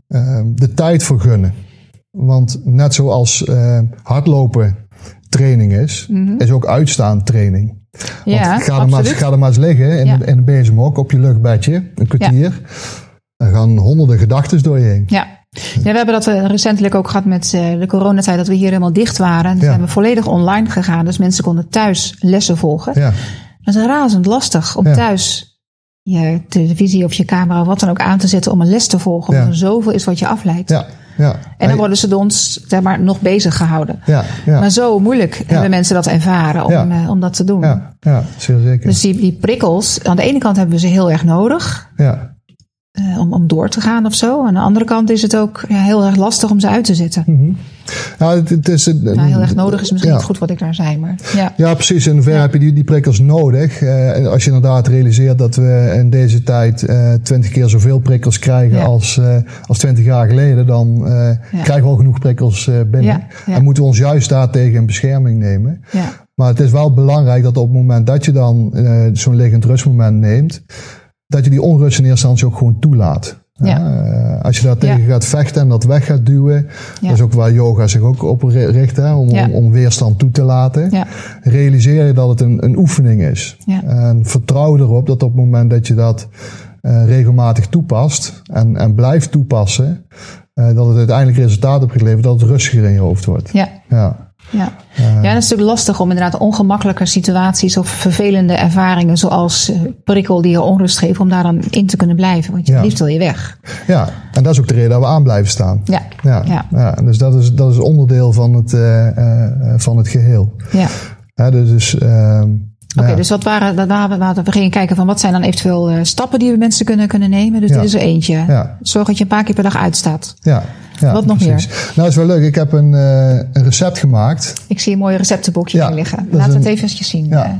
ehm, de tijd voor gunnen. Want net zoals eh, hardlopen training is, is ook uitstaan training. Want Mhm. ja, ga, er maar, ga er maar eens liggen in, Ja. in een bezemhok op je luchtbedje, een kwartier. Dan gaan honderden gedachten door je heen. Ja. Ja, we hebben dat eh, recentelijk ook gehad met eh, de coronatijd, dat we hier helemaal dicht waren. Ja. zijn we volledig online gegaan, dus mensen konden thuis lessen volgen. Ja, Dat is razend lastig om Ja. thuis je televisie of je camera of wat dan ook aan te zetten om een les te volgen. Omdat er zoveel is wat je afleidt. ja, ja. En dan worden ze door ons zeg maar, nog bezig gehouden. ja, ja, Maar zo moeilijk hebben mensen dat ervaren om, eh, om dat te doen. ja, ja, zeker. Dus die, die prikkels, aan de ene kant hebben we ze heel erg nodig. ja, eh, om, om door te gaan of zo. Aan de andere kant is het ook ja, heel erg lastig om ze uit te zetten. Nou, het, het is, nou, heel erg nodig is misschien ja. niet goed wat ik daar zei, maar ja. Ja, precies. In hoeverre heb je die, die prikkels nodig? Uh, als je inderdaad realiseert dat we in deze tijd twintig keer zoveel prikkels krijgen als, als twintig jaar geleden, dan krijgen we al genoeg prikkels binnen. En moeten we ons juist daartegen in bescherming nemen. Maar het is wel belangrijk dat op het moment dat je dan zo'n liggend rustmoment neemt, dat je die onrust in eerste instantie ook gewoon toelaat. Ja. Uh, als je daar tegen gaat vechten en dat weg gaat duwen, dat is ook waar yoga zich ook op richt, hè, om, om, om, weerstand toe te laten. Realiseer je dat het een, een oefening is. En vertrouw erop dat op het moment dat je dat uh, regelmatig toepast en, en blijft toepassen, uh, dat het uiteindelijk resultaat opgeleverd dat het rustiger in je hoofd wordt. Ja. Ja. Ja. ja, dat is natuurlijk lastig om inderdaad ongemakkelijke situaties of vervelende ervaringen, zoals eh, prikkel die je onrust geeft, om daar dan in te kunnen blijven. Want je ja. liefst wil je weg. Ja, en dat is ook de reden dat we aan blijven staan. Ja. Ja. ja. dus dat is, dat is onderdeel van het, uh, uh, van het geheel. Ja. ja dus. Ehm, Oké, dus wat waren, dat waren, we gingen kijken van wat zijn dan eventueel stappen die we mensen kunnen, kunnen nemen. Dus dit is er eentje. Ja. Zorg dat je een paar keer per dag uitstaat. Ja, ja, Wat nog precies. meer? Nou, is wel leuk. Ik heb een, uh, een recept gemaakt. Ik zie een mooi receptenboekje ja, liggen. Laten we het even eens zien. Ja. Eh,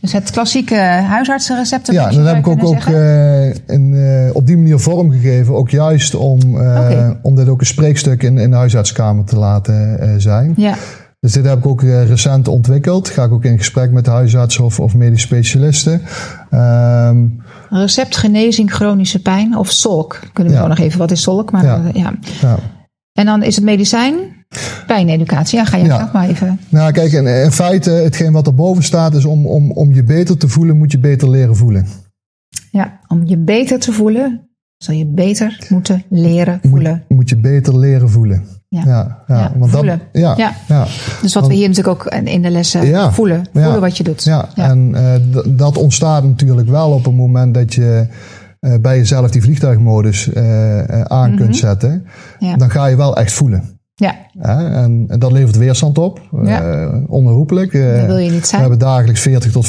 dus het klassieke huisartsenreceptenboekje. Ja, dat heb ik ook, ook uh, in, uh, op die manier vormgegeven. Ook juist om, okay. om dit ook een spreekstuk in, in de huisartskamer te laten zijn. Ja. Dus dit heb ik ook recent ontwikkeld. Ga ik ook in gesprek met de huisartsen of, of medisch specialisten. Um, Recept genezing chronische pijn of SOLK. Kunnen we ja. nog even, wat is SOLK? Maar, ja. ja. ja. En dan is het medicijn, pijneducatie. Ja, ga je ja. maar even. Nou, kijk, in, in feite, hetgeen wat erboven staat, is om, om, om je beter te voelen, moet je beter leren voelen. Ja, om je beter te voelen, zal je beter moeten leren voelen. Moet, moet je beter leren voelen. Ja, ja, ja, want voelen. Dat, ja, ja. ja. Dus wat we hier natuurlijk ook in de lessen voelen. Voelen wat je doet. Ja, en uh, dat ontstaat natuurlijk wel op het moment dat je uh, bij jezelf die vliegtuigmodus uh, aan mm -hmm. kunt zetten. Dan ga je wel echt voelen. Ja. en, en, dat levert weerstand op, ja. onherroepelijk. dat wil je niet zijn. We hebben dagelijks 40 tot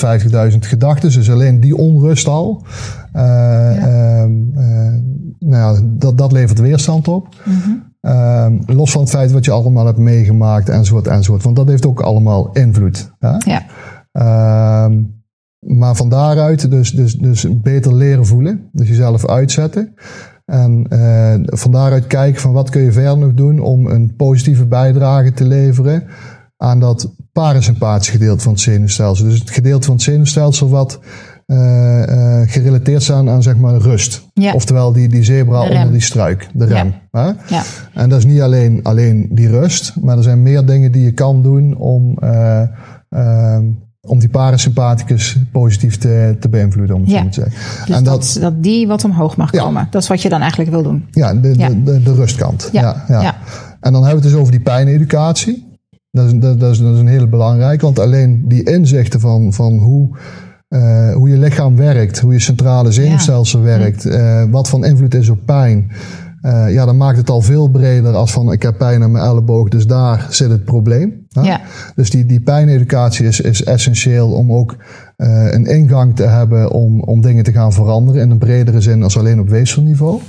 50.000 gedachten, dus alleen die onrust al. Ja. Ehm, nou ja, dat, dat levert weerstand op. -hmm. Um, los van het feit wat je allemaal hebt meegemaakt enzovoort enzovoort. Want dat heeft ook allemaal invloed. Hè? Ja. Um, maar van daaruit dus, dus, dus beter leren voelen. Dus jezelf uitzetten. En uh, van daaruit kijken van wat kun je verder nog doen om een positieve bijdrage te leveren aan dat parasympathische gedeelte van het zenuwstelsel. Dus het gedeelte van het zenuwstelsel wat uh, uh, gerelateerd zijn aan zeg maar rust. Ja. Oftewel die, die zebra onder die struik, de rem. Ja. ja. En dat is niet alleen, alleen die rust, maar er zijn meer dingen die je kan doen om, uh, om die parasympathicus positief te, te beïnvloeden, om het ja. zo te zeggen. Dus en dat, dat, dat die wat omhoog mag komen. Dat is wat je dan eigenlijk wil doen. Ja, de, de, de, de rustkant. Ja. Ja, En dan hebben we het dus over die pijneducatie. Dat is, dat, dat, is, dat is een hele belangrijke, want alleen die inzichten van, van hoe uh, hoe je lichaam werkt, hoe je centrale zenuwstelsel werkt, uh, wat van invloed is op pijn. Uh, ja, dan maakt het al veel breder als van ik heb pijn aan mijn elleboog, dus daar zit het probleem. Ja. Dus die, die pijneducatie is, is essentieel om ook een ingang te hebben om, om dingen te gaan veranderen in een bredere zin als alleen op weefselniveau. Ja.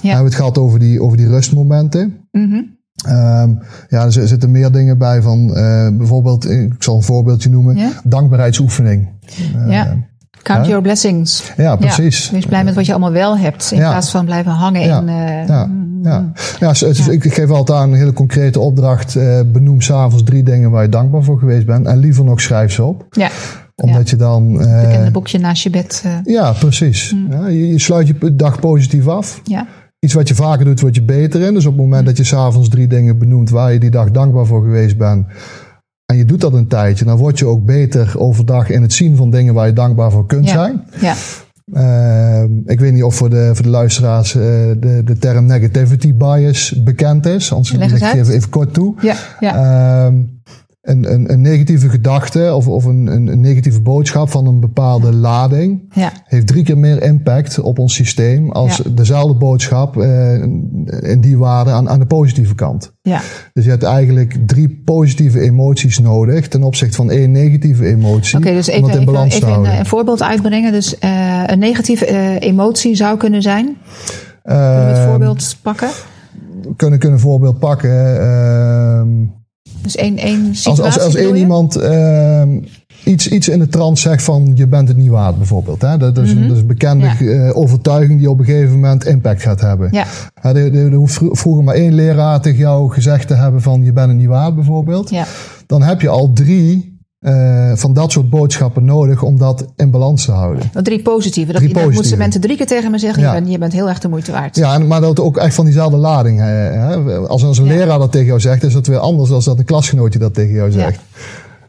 We hebben het gehad over die, over die rustmomenten. Mm -hmm. Um, ja, er zitten meer dingen bij van uh, bijvoorbeeld, ik zal een voorbeeldje noemen, ja? dankbaarheidsoefening. Uh, ja. Count your blessings. Ja, precies. Ja, wees blij met wat je allemaal wel hebt, in plaats van blijven hangen ja. in... Uh, ja. Ja. Ja, dus ik geef altijd aan een hele concrete opdracht. benoem s'avonds drie dingen waar je dankbaar voor geweest bent. En liever nog schrijf ze op. Ja omdat je dan. Uh, bekende boekje naast je bed. Uh, ja, precies. Mm. Ja, je, je, sluit je dag positief af. Ja iets wat je vaker doet, word je beter in. Dus op het moment dat je s'avonds drie dingen benoemt waar je die dag dankbaar voor geweest bent. En je doet dat een tijdje, dan word je ook beter overdag in het zien van dingen waar je dankbaar voor kunt ja. zijn. Ja. Uh, ik weet niet of voor de, voor de luisteraars uh, de, de term negativity bias bekend is. Anders leg ik even, even kort toe. Ja, ja. Uh, een, een, een, negatieve gedachte of, of een, een, negatieve boodschap van een bepaalde lading ja. heeft drie keer meer impact op ons systeem als ja. dezelfde boodschap uh, in die waarde aan, aan de positieve kant. Ja. Dus je hebt eigenlijk drie positieve emoties nodig ten opzichte van één negatieve emotie. Oké, dus even, even, even een, een, voorbeeld uitbrengen. Dus uh, een negatieve uh, emotie zou kunnen zijn. Kunnen we het voorbeeld pakken? kunnen, kunnen een voorbeeld pakken. Dus één, één situatie als, als, als één iemand ehm, iets, iets in de trant zegt van je bent het niet waard bijvoorbeeld. Hè? Dat, dat, is, dat is een bekende Mhm. Ja. eh, overtuiging die op een gegeven moment impact gaat hebben. Ja, Er hoeft vro- vroeger maar één leraar tegen jou gezegd te hebben van je bent het niet waard bijvoorbeeld. ja, Dan heb je al drie eh, van dat soort boodschappen nodig om dat in balans te houden. dat drie positieve. Dat, Drie dat moeten positieve. mensen drie keer tegen me zeggen. Ja. Je, bent, je bent heel erg de moeite waard. Ja, en, maar dat ook echt van diezelfde lading. Hè? Als, als een Ja. leraar dat tegen jou zegt, is dat weer anders dan dat een klasgenootje dat tegen jou zegt.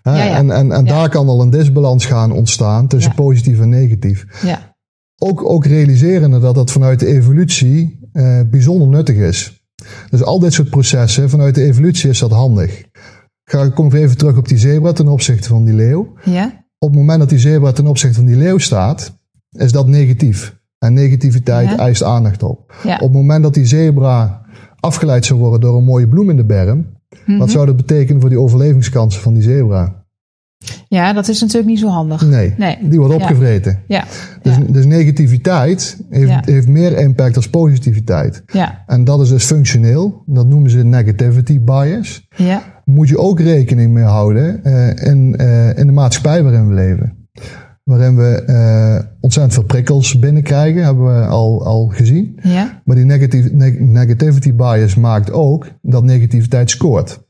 Ja. En, en, en daar kan al een disbalans gaan ontstaan tussen positief en negatief. Ja, Ook, ook realiserende dat dat vanuit de evolutie eh, bijzonder nuttig is. Dus al dit soort processen, vanuit de evolutie is dat handig. Ga, ik kom even terug op die zebra ten opzichte van die leeuw. ja, Op het moment dat die zebra ten opzichte van die leeuw staat, is dat negatief. En negativiteit Ja. eist aandacht op. ja. Op het moment dat die zebra afgeleid zou worden door een mooie bloem in de berm, Mhm. wat zou dat betekenen voor die overlevingskansen van die zebra? ja, dat is natuurlijk niet zo handig. Nee, Nee. die wordt opgevreten. Ja, Dus, dus negativiteit heeft, heeft meer impact dan positiviteit. ja, En dat is dus functioneel. Dat noemen ze negativity bias. ja, Moet je ook rekening mee houden eh, in, eh, in de maatschappij waarin we leven. Waarin we eh, ontzettend veel prikkels binnenkrijgen, hebben we al, al gezien. ja. Maar die neg- negativity bias maakt ook dat negativiteit scoort.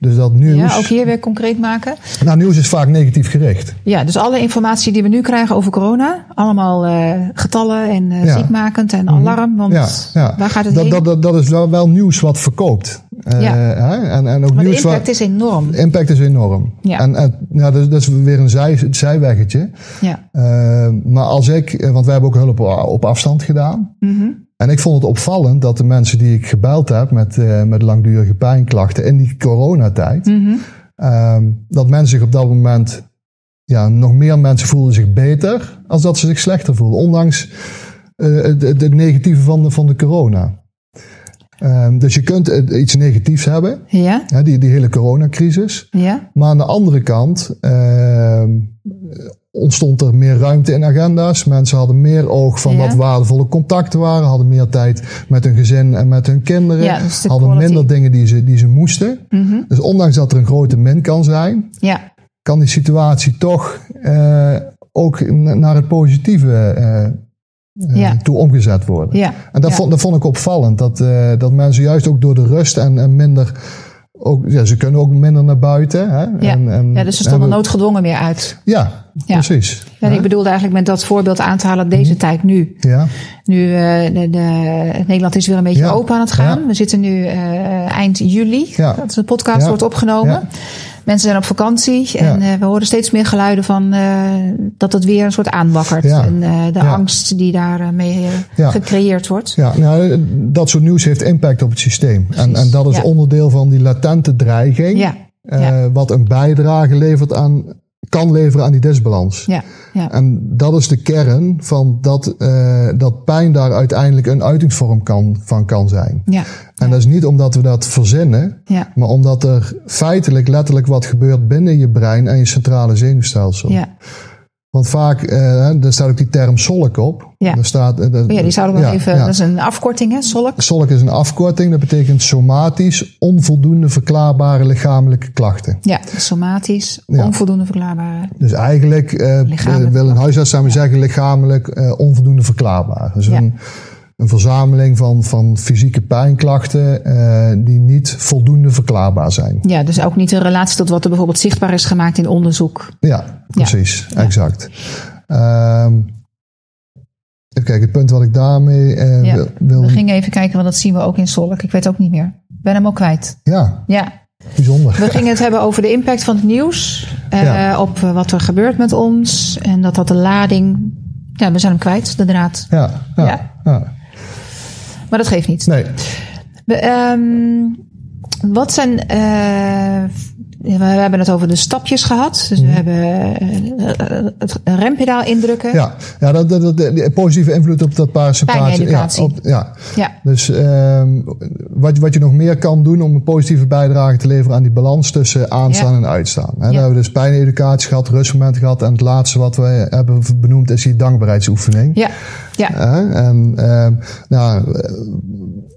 Dus dat nieuws. Ja, ook hier weer concreet maken. Nou, nieuws is vaak negatief gericht. Ja, dus alle informatie die we nu krijgen over corona, allemaal getallen en Ja. Ziekmakend en alarm. Want Ja, ja. waar gaat het dat, heen? dat, dat, dat is wel, wel nieuws wat verkoopt. Eh, Ja. En, en ook maar de impact waar, is enorm. de impact is enorm. Ja. En, en ja, dat, is- dat is weer een zij, zijweggetje. Ja. Eh, maar als ik, eh, want wij hebben ook hulp op, afstand gedaan. Mhm. En ik vond het opvallend dat de mensen die ik gebeld heb met, met langdurige pijnklachten in die coronatijd, ehm, dat mensen zich op dat moment, ja, nog meer mensen voelden zich beter als dat ze zich slechter voelden. Ondanks het, het negatieve van de, van de corona. Ehm, dus je kunt eh, iets negatiefs hebben, Ja, hè, die, die hele coronacrisis. ja, Maar aan de andere kant ehm, ontstond er meer ruimte in agenda's. Mensen hadden meer oog van Ja. wat waardevolle contacten waren. Hadden meer tijd met hun gezin en met hun kinderen. Ja, dus de hadden quality. minder dingen die ze, die ze moesten. Mhm. Dus ondanks dat er een grote min kan zijn, ja, kan die situatie toch eh, ook naar het positieve eh, Ja. toe omgezet worden. ja. En dat, ja. vond, dat vond ik opvallend. Dat, eh, dat mensen juist ook door de rust en, en minder. Ook, ja, ze kunnen ook minder naar buiten. Hè? Ja. En, en, ja, dus ze stonden noodgedwongen meer uit. Ja, Ja. precies. Ja, en ik bedoelde eigenlijk met dat voorbeeld aan te halen deze Mhm. tijd nu. Ja, Nu, eh, de, de, Nederland is weer een beetje Ja. open aan het gaan. Ja. We zitten nu eh, eind juli, Ja. dat de podcast Ja. wordt opgenomen. Mensen zijn op vakantie en Ja. eh, we horen steeds meer geluiden van eh, dat het weer een soort aanwakkert. Ja. En eh, de angst die daarmee mee gecreëerd wordt. ja nou, dat soort nieuws heeft impact op het systeem. En, en dat is Ja. onderdeel van die latente dreiging. Ja, ja. Wat een bijdrage levert aan, kan leveren aan die disbalans. ja, ja. En dat is de kern van dat, eh, dat pijn daar uiteindelijk een uitingsvorm kan, van kan zijn. ja, En dat is niet omdat we dat verzinnen, ja, maar omdat er feitelijk letterlijk wat gebeurt binnen je brein en je centrale zenuwstelsel. ja. Want vaak, eh, daar staat ook die term solk op. Ja. Daar staat, eh, Oh ja, die zouden we nog ja, even. ja. Dat is een afkorting, hè? Solk. Solk is een afkorting, dat betekent somatisch onvoldoende verklaarbare lichamelijke klachten. Ja, somatisch, Ja. onvoldoende verklaarbare. Dus eigenlijk Lichamelijk. wil een huisarts samen zeggen lichamelijk onvoldoende verklaarbaar. Dus Ja. een, een verzameling van, van fysieke pijnklachten eh, die niet voldoende verklaarbaar zijn. Ja, dus ook niet in relatie tot wat er bijvoorbeeld zichtbaar is gemaakt in onderzoek. Ja, precies, exact. Ehm, even kijken, het punt wat ik daarmee Ja, wil, We gingen even kijken, want dat zien we ook in Solk. Ik weet ook niet meer. Ik ben hem al kwijt. Ja, Ja, bijzonder. we gingen het hebben over de impact van het nieuws. eh, Ja. Op wat er gebeurt met ons. En dat dat de lading... Ja, we zijn hem kwijt, de draad. Ja, ja, Ja. Maar dat geeft niet. Nee, We, ehm, wat zijn. eh, we hebben het over de stapjes gehad. Dus we hebben eh, het rempedaal indrukken. Mhm. ja, ja dat, dat, dat, positieve invloed op dat parasympathische. Ja, op, ja. Ja, Dus ehm, wat, wat je nog meer kan doen om een positieve bijdrage te leveren aan die balans tussen aanstaan Ja. en uitstaan. Ja. Daar hebben we dus pijneducatie gehad, rustmomenten gehad. En het laatste wat we hebben benoemd is die dankbaarheidsoefening. ja, ja. En ehm, nou, eh,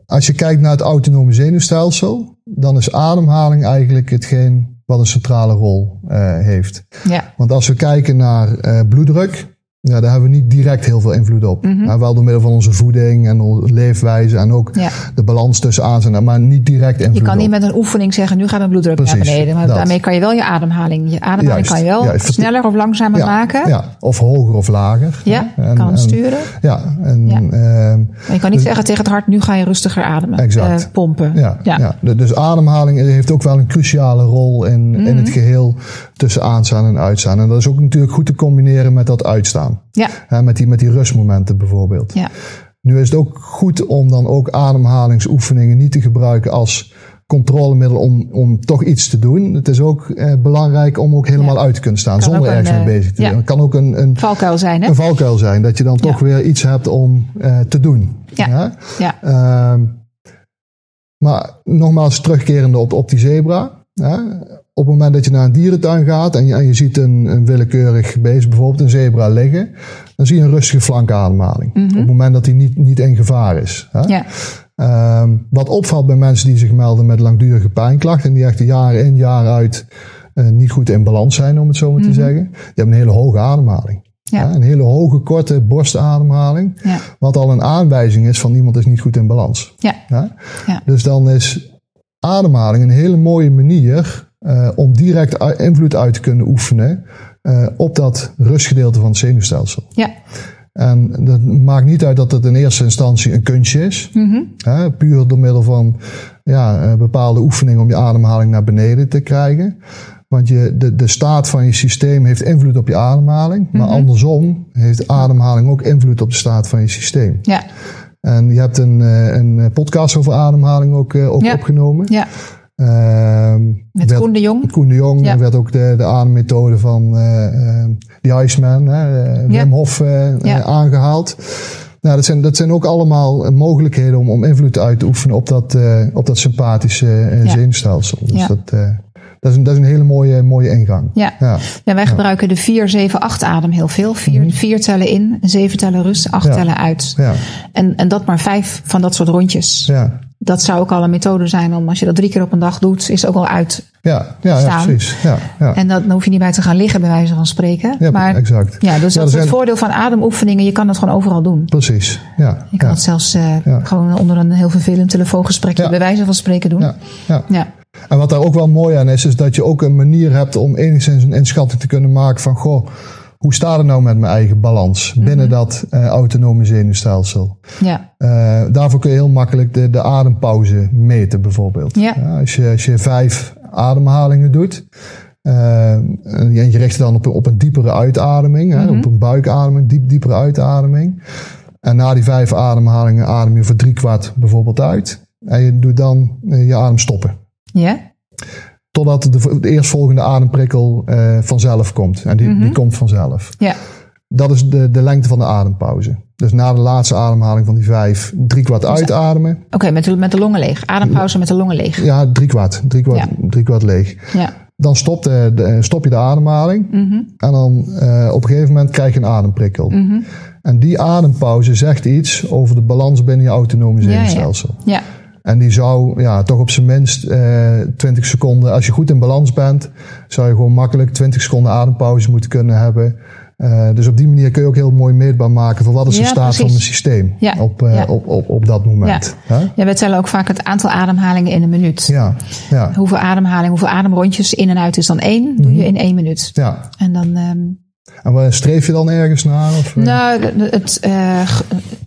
als je kijkt naar het autonome zenuwstelsel, dan is ademhaling eigenlijk hetgeen wat een centrale rol uh, heeft. Ja. Want als we kijken naar uh, bloeddruk, ja, daar hebben we niet direct heel veel invloed op. Mhm. ja, wel door middel van onze voeding en onze leefwijze en ook Ja. de balans tussen aan en maar niet direct invloed Je kan niet op. met een oefening zeggen, nu gaat mijn bloeddruk Precies, naar beneden. Maar dat. daarmee kan je wel je ademhaling. Je ademhaling Juist, kan je wel juist. sneller of langzamer ja, maken. ja, of hoger of lager. Ja, En- kan en- sturen. Ja, en ehm, Maar je kan niet zeggen tegen het hart, nu ga je rustiger ademen. Exact. eh, pompen. Ja, Dus ademhaling heeft ook wel een cruciale rol in, in Mhm. het geheel tussen aanstaan en uitstaan. En dat is ook natuurlijk goed te combineren met dat uitstaan. Ja. Met, die, met die rustmomenten bijvoorbeeld. Ja. Nu is het ook goed om dan ook ademhalingsoefeningen niet te gebruiken als controlemiddel om, om toch iets te doen. Het is ook eh, belangrijk om ook helemaal Ja. uit te kunnen staan Kan zonder een, ergens mee eh, bezig te ja. zijn. Het kan ook een, een, Valkuil zijn, hè? een valkuil zijn. Dat je dan toch Ja. weer iets hebt om eh, te doen. Ja. Ja. Ehm, maar nogmaals, terugkerende op, op die zebra. Op het moment dat je naar een dierentuin gaat en je, en je ziet een, een willekeurig beest, bijvoorbeeld een zebra, liggen, dan zie je een rustige flanke ademhaling. Op het moment dat hij niet, niet in gevaar is. Hè? Mhm. Ja. Ehm, wat opvalt bij mensen die zich melden met langdurige pijnklachten en die echt jaar in, jaar uit eh, niet goed in balans zijn, om het zo maar te zeggen, die hebben een hele hoge ademhaling. Mhm. Ja. Een hele hoge, korte borstademhaling. Ja. Wat al een aanwijzing is van iemand is niet goed in balans. Ja. Ja? Ja. Dus dan is ademhaling een hele mooie manier eh, om direct invloed uit te kunnen oefenen eh, op dat rustgedeelte van het zenuwstelsel. Ja. En dat maakt niet uit dat het in eerste instantie een kunstje is. Mhm. Hè, puur door middel van ja, eh, bepaalde oefeningen om je ademhaling naar beneden te krijgen. Want je, de, de staat van je systeem heeft invloed op je ademhaling. Maar Mhm. andersom heeft ademhaling ook invloed op de staat van je systeem. Ja. En je hebt een, een podcast over ademhaling ook, ook Ja. opgenomen. Ja. Ehm, Met werd- Koen de Jong. Koen de Jong. Ja. Er werd ook de, de ademmethode van eh eh, The Iceman, eh. Wim Hof, eh, Ja. eh, aangehaald. Nou, dat, zijn, dat zijn ook allemaal mogelijkheden om, om invloed uit te oefenen op dat, op dat sympathische Ja. zenuwstelsel. Dus Ja. dat, dat, is een, dat is een hele mooie, mooie ingang. Ja. Ja. Ja, wij gebruiken de 4, 7, 8 adem heel veel. 4 vier tellen in, 7 tellen rust, 8 Mhm. Ja. tellen uit. Ja, En, en dat maar vijf van dat soort rondjes. ja, Dat zou ook al een methode zijn om, als je dat drie keer op een dag doet, is het ook al uit. ja, ja, ja precies. Ja, ja. En dat, dan hoef je niet bij te gaan liggen, bij wijze van spreken. ja maar exact. ja, dus Ja, dat is het voordeel van ademoefeningen. Je kan het gewoon overal doen. Precies. Ja, Je kan het zelfs eh, gewoon onder een heel vervelend telefoongesprekje, bij wijze van spreken doen. ja, ja. En wat daar ook wel mooi aan is, is dat je ook een manier hebt om enigszins een inschatting te kunnen maken van, goh, hoe staat het nou met mijn eigen balans Mhm. binnen dat eh, autonome zenuwstelsel? Ja. Eh, daarvoor kun je heel makkelijk de, de adempauze meten, bijvoorbeeld. Ja. als, je, als je vijf ademhalingen doet, eh, en je richt je dan op, een- op een diepere uitademing, hè, Mhm. op een buikademing, diep, diepere uitademing. En na die vijf ademhalingen adem je voor drie kwart bijvoorbeeld uit. En je doet dan je adem stoppen. Ja? Totdat de, de eerstvolgende ademprikkel eh, vanzelf komt. En die, Mhm. die komt vanzelf. Ja. Dat is de, de lengte van de adempauze. Dus na de laatste ademhaling van die vijf, drie kwart uitademen. Oké, met, de, met de longen leeg. Adempauze met de longen leeg. Ja, drie kwart. Drie kwart, Ja. drie kwart leeg. Ja. Dan stopt de, de- stop je de ademhaling. Mhm. En dan eh, op een gegeven moment krijg je een ademprikkel. Mhm. En die adempauze zegt iets over de balans binnen je autonome Ja, ja. zenuwstelsel. Ja. En die zou ja, toch op zijn minst eh 20 seconden, als je goed in balans bent, zou je gewoon makkelijk 20 seconden adempauze moeten kunnen hebben. Eh, dus op die manier kun je ook heel mooi meetbaar maken van wat is de Ja, staat van mijn systeem Ja, op, eh, ja. op, op, op dat moment. Ja, ja, wij tellen ook vaak het aantal ademhalingen in een minuut. ja, ja. Hoeveel ademhaling, hoeveel ademrondjes in en uit is dan één, Mhm. doe je in één minuut. ja. En dan, ehm, En waar streef je dan ergens naar? Of, eh? nou, het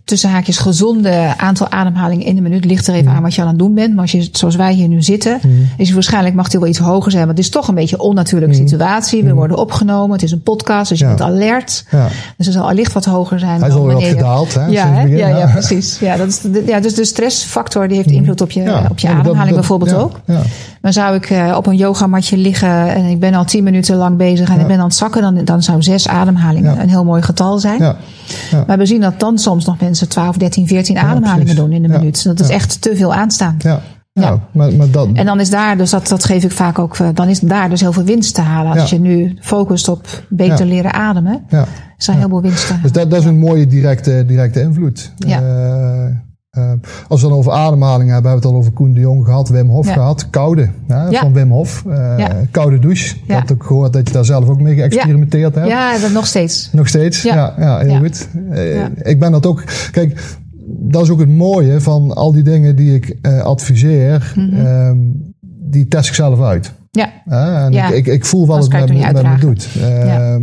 tussen haakjes gezonde aantal ademhalingen in de minuut ligt er even Mhm. aan wat je aan het doen bent. Maar als je, zoals wij hier nu zitten, is het waarschijnlijk mag het wel iets hoger zijn. Want het is toch een beetje een onnatuurlijke situatie. We worden opgenomen, het is een podcast, dus je. Ja. bent alert. ja. Dus het zal allicht wat hoger zijn. Hij is alweer wat gedaald, hè? Ja, hè? ja, ja, precies. Ja, dat is de, ja, dus de stressfactor die heeft invloed op je, op je dat- ademhaling dat- bijvoorbeeld ook. Ja. Maar zou ik eh, op een yogamatje liggen en ik ben al tien minuten lang bezig en ik ben aan het zakken, dan, dan zou zes ademhalingen een heel mooi getal zijn. Ja. Ja. Maar we zien dat dan soms nog mensen 12, 13, 14 ademhalingen doen in Ja. minuut. Dat is echt te veel aanstaan. Ja. Ja. Nou, maar, maar dat, En dan is daar, dus dat, dat geef ik vaak ook, eh, dan is daar dus heel veel winst te halen. Als Ja. je nu focust op beter Ja. leren ademen, ja. is er heel veel winst te halen. Dus dat, dat is een mooie directe, directe invloed. Ja. Eh, eh, als we dan over ademhaling hebben, hebben we het al over Koen de Jong gehad, Wim Hof Ja. gehad. Koude, hè, Ja. van Wim Hof. Eh, Ja. Koude douche. Ik had ook gehoord dat je daar zelf ook mee geëxperimenteerd hebt. Ja, dat nog steeds. Nog steeds? Ja. Ja, heel goed. Eh. Ik ben dat ook. Kijk, dat is ook het mooie van al die dingen die ik adviseer. Mhm. ehm, die test ik zelf uit. Ja? En ik, ik, ik voel wat het met, met me doet. Ja.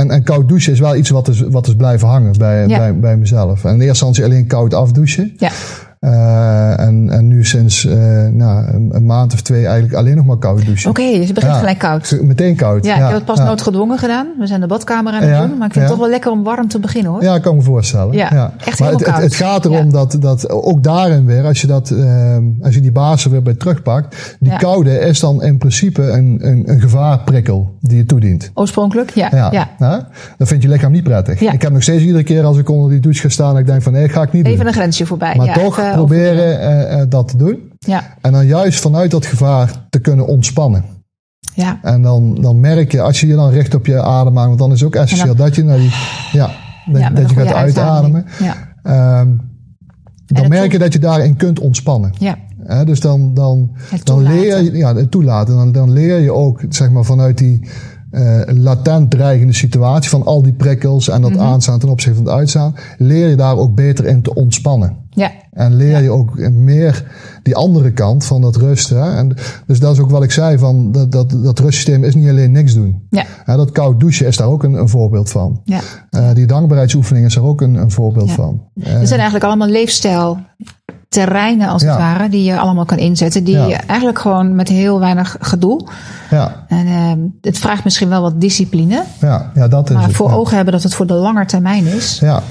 En, en koud douchen is wel iets wat is, wat is blijven hangen bij, Ja. bij, bij mezelf. En in eerste instantie alleen koud afdouchen. ja. Eh, en, en nu sinds eh, nou, een, maand of twee eigenlijk alleen nog maar koud douchen. Oké, dus je begint Ja. gelijk koud. Meteen koud. Ja, ik heb het pas ja. noodgedwongen gedaan. We zijn de badkamer aan het Ja, doen. Maar ik vind het ja. toch wel lekker om warm te beginnen hoor. Ja, ik kan me voorstellen. Ja, echt maar helemaal het, het, koud. het gaat erom Ja. dat, dat ook daarin weer, als je, dat, ehm, als je die basis er weer bij terugpakt, die Ja. koude is dan in principe een, een, een gevaarprikkel die je toedient. Oorspronkelijk, ja. Ja, ja. Dat vindt je lichaam niet prettig. Ja. Ik heb nog steeds iedere keer als ik onder die douche ga staan, dat ik denk van nee, ga ik niet Even doen. een grensje voorbij. Maar ja, toch even proberen eh, eh, dat te doen. Ja, En dan juist vanuit dat gevaar te kunnen ontspannen. ja. En dan, dan merk je, als je je dan richt op je ademhaling, want dan is het ook essentieel dat je naar die, ja, dat, ja je gaat uitademen. Ja, Ehm, dan merk je toe- dat je daarin kunt ontspannen. ja. Dus dan, dan, dan leer je, ja, het toelaten. Dan, dan leer je ook, zeg maar, vanuit die eh, latent dreigende situatie van al die prikkels en Mhm. dat aanstaan ten opzichte van het uitstaan, leer je daar ook beter in te ontspannen. ja. En leer je ook meer die andere kant van dat rusten. Hè? En dus dat is ook wat ik zei, van dat, dat, dat rustsysteem is niet alleen niks doen. Ja. Hè, dat koud douchen is daar ook een, een voorbeeld van. ja. Eh, die dankbaarheidsoefening is er ook een, een voorbeeld Ja. van. Er zijn eigenlijk allemaal leefstijlterreinen als het Ja. ware die je allemaal kan inzetten. Die Ja. je eigenlijk gewoon met heel weinig gedoe. Ja, En ehm, het vraagt misschien wel wat discipline. ja, ja dat is Maar het. voor ja. ogen hebben dat het voor de lange termijn is. Ja,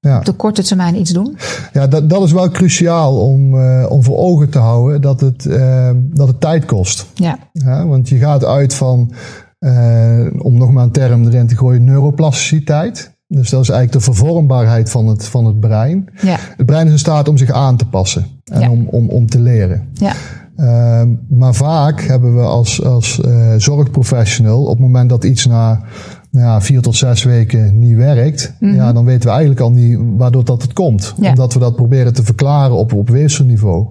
ja. Op de korte termijn iets doen. ja dat, dat is wel cruciaal om, eh, om voor ogen te houden dat het, eh, dat het tijd kost. Ja? Want je gaat uit van, eh, om nog maar een term erin te gooien, neuroplasticiteit. Dus dat is eigenlijk de vervormbaarheid van het, van het brein. ja, Het brein is in staat om zich aan te passen en Ja. om, om, om te leren. ja, Ehm, maar vaak hebben we als, als eh, zorgprofessional, op het moment dat iets na nou ja, vier tot zes weken niet werkt, ja, dan weten we eigenlijk al niet waardoor dat het komt. Mhm. Ja. Omdat we dat proberen te verklaren op, op weefselniveau.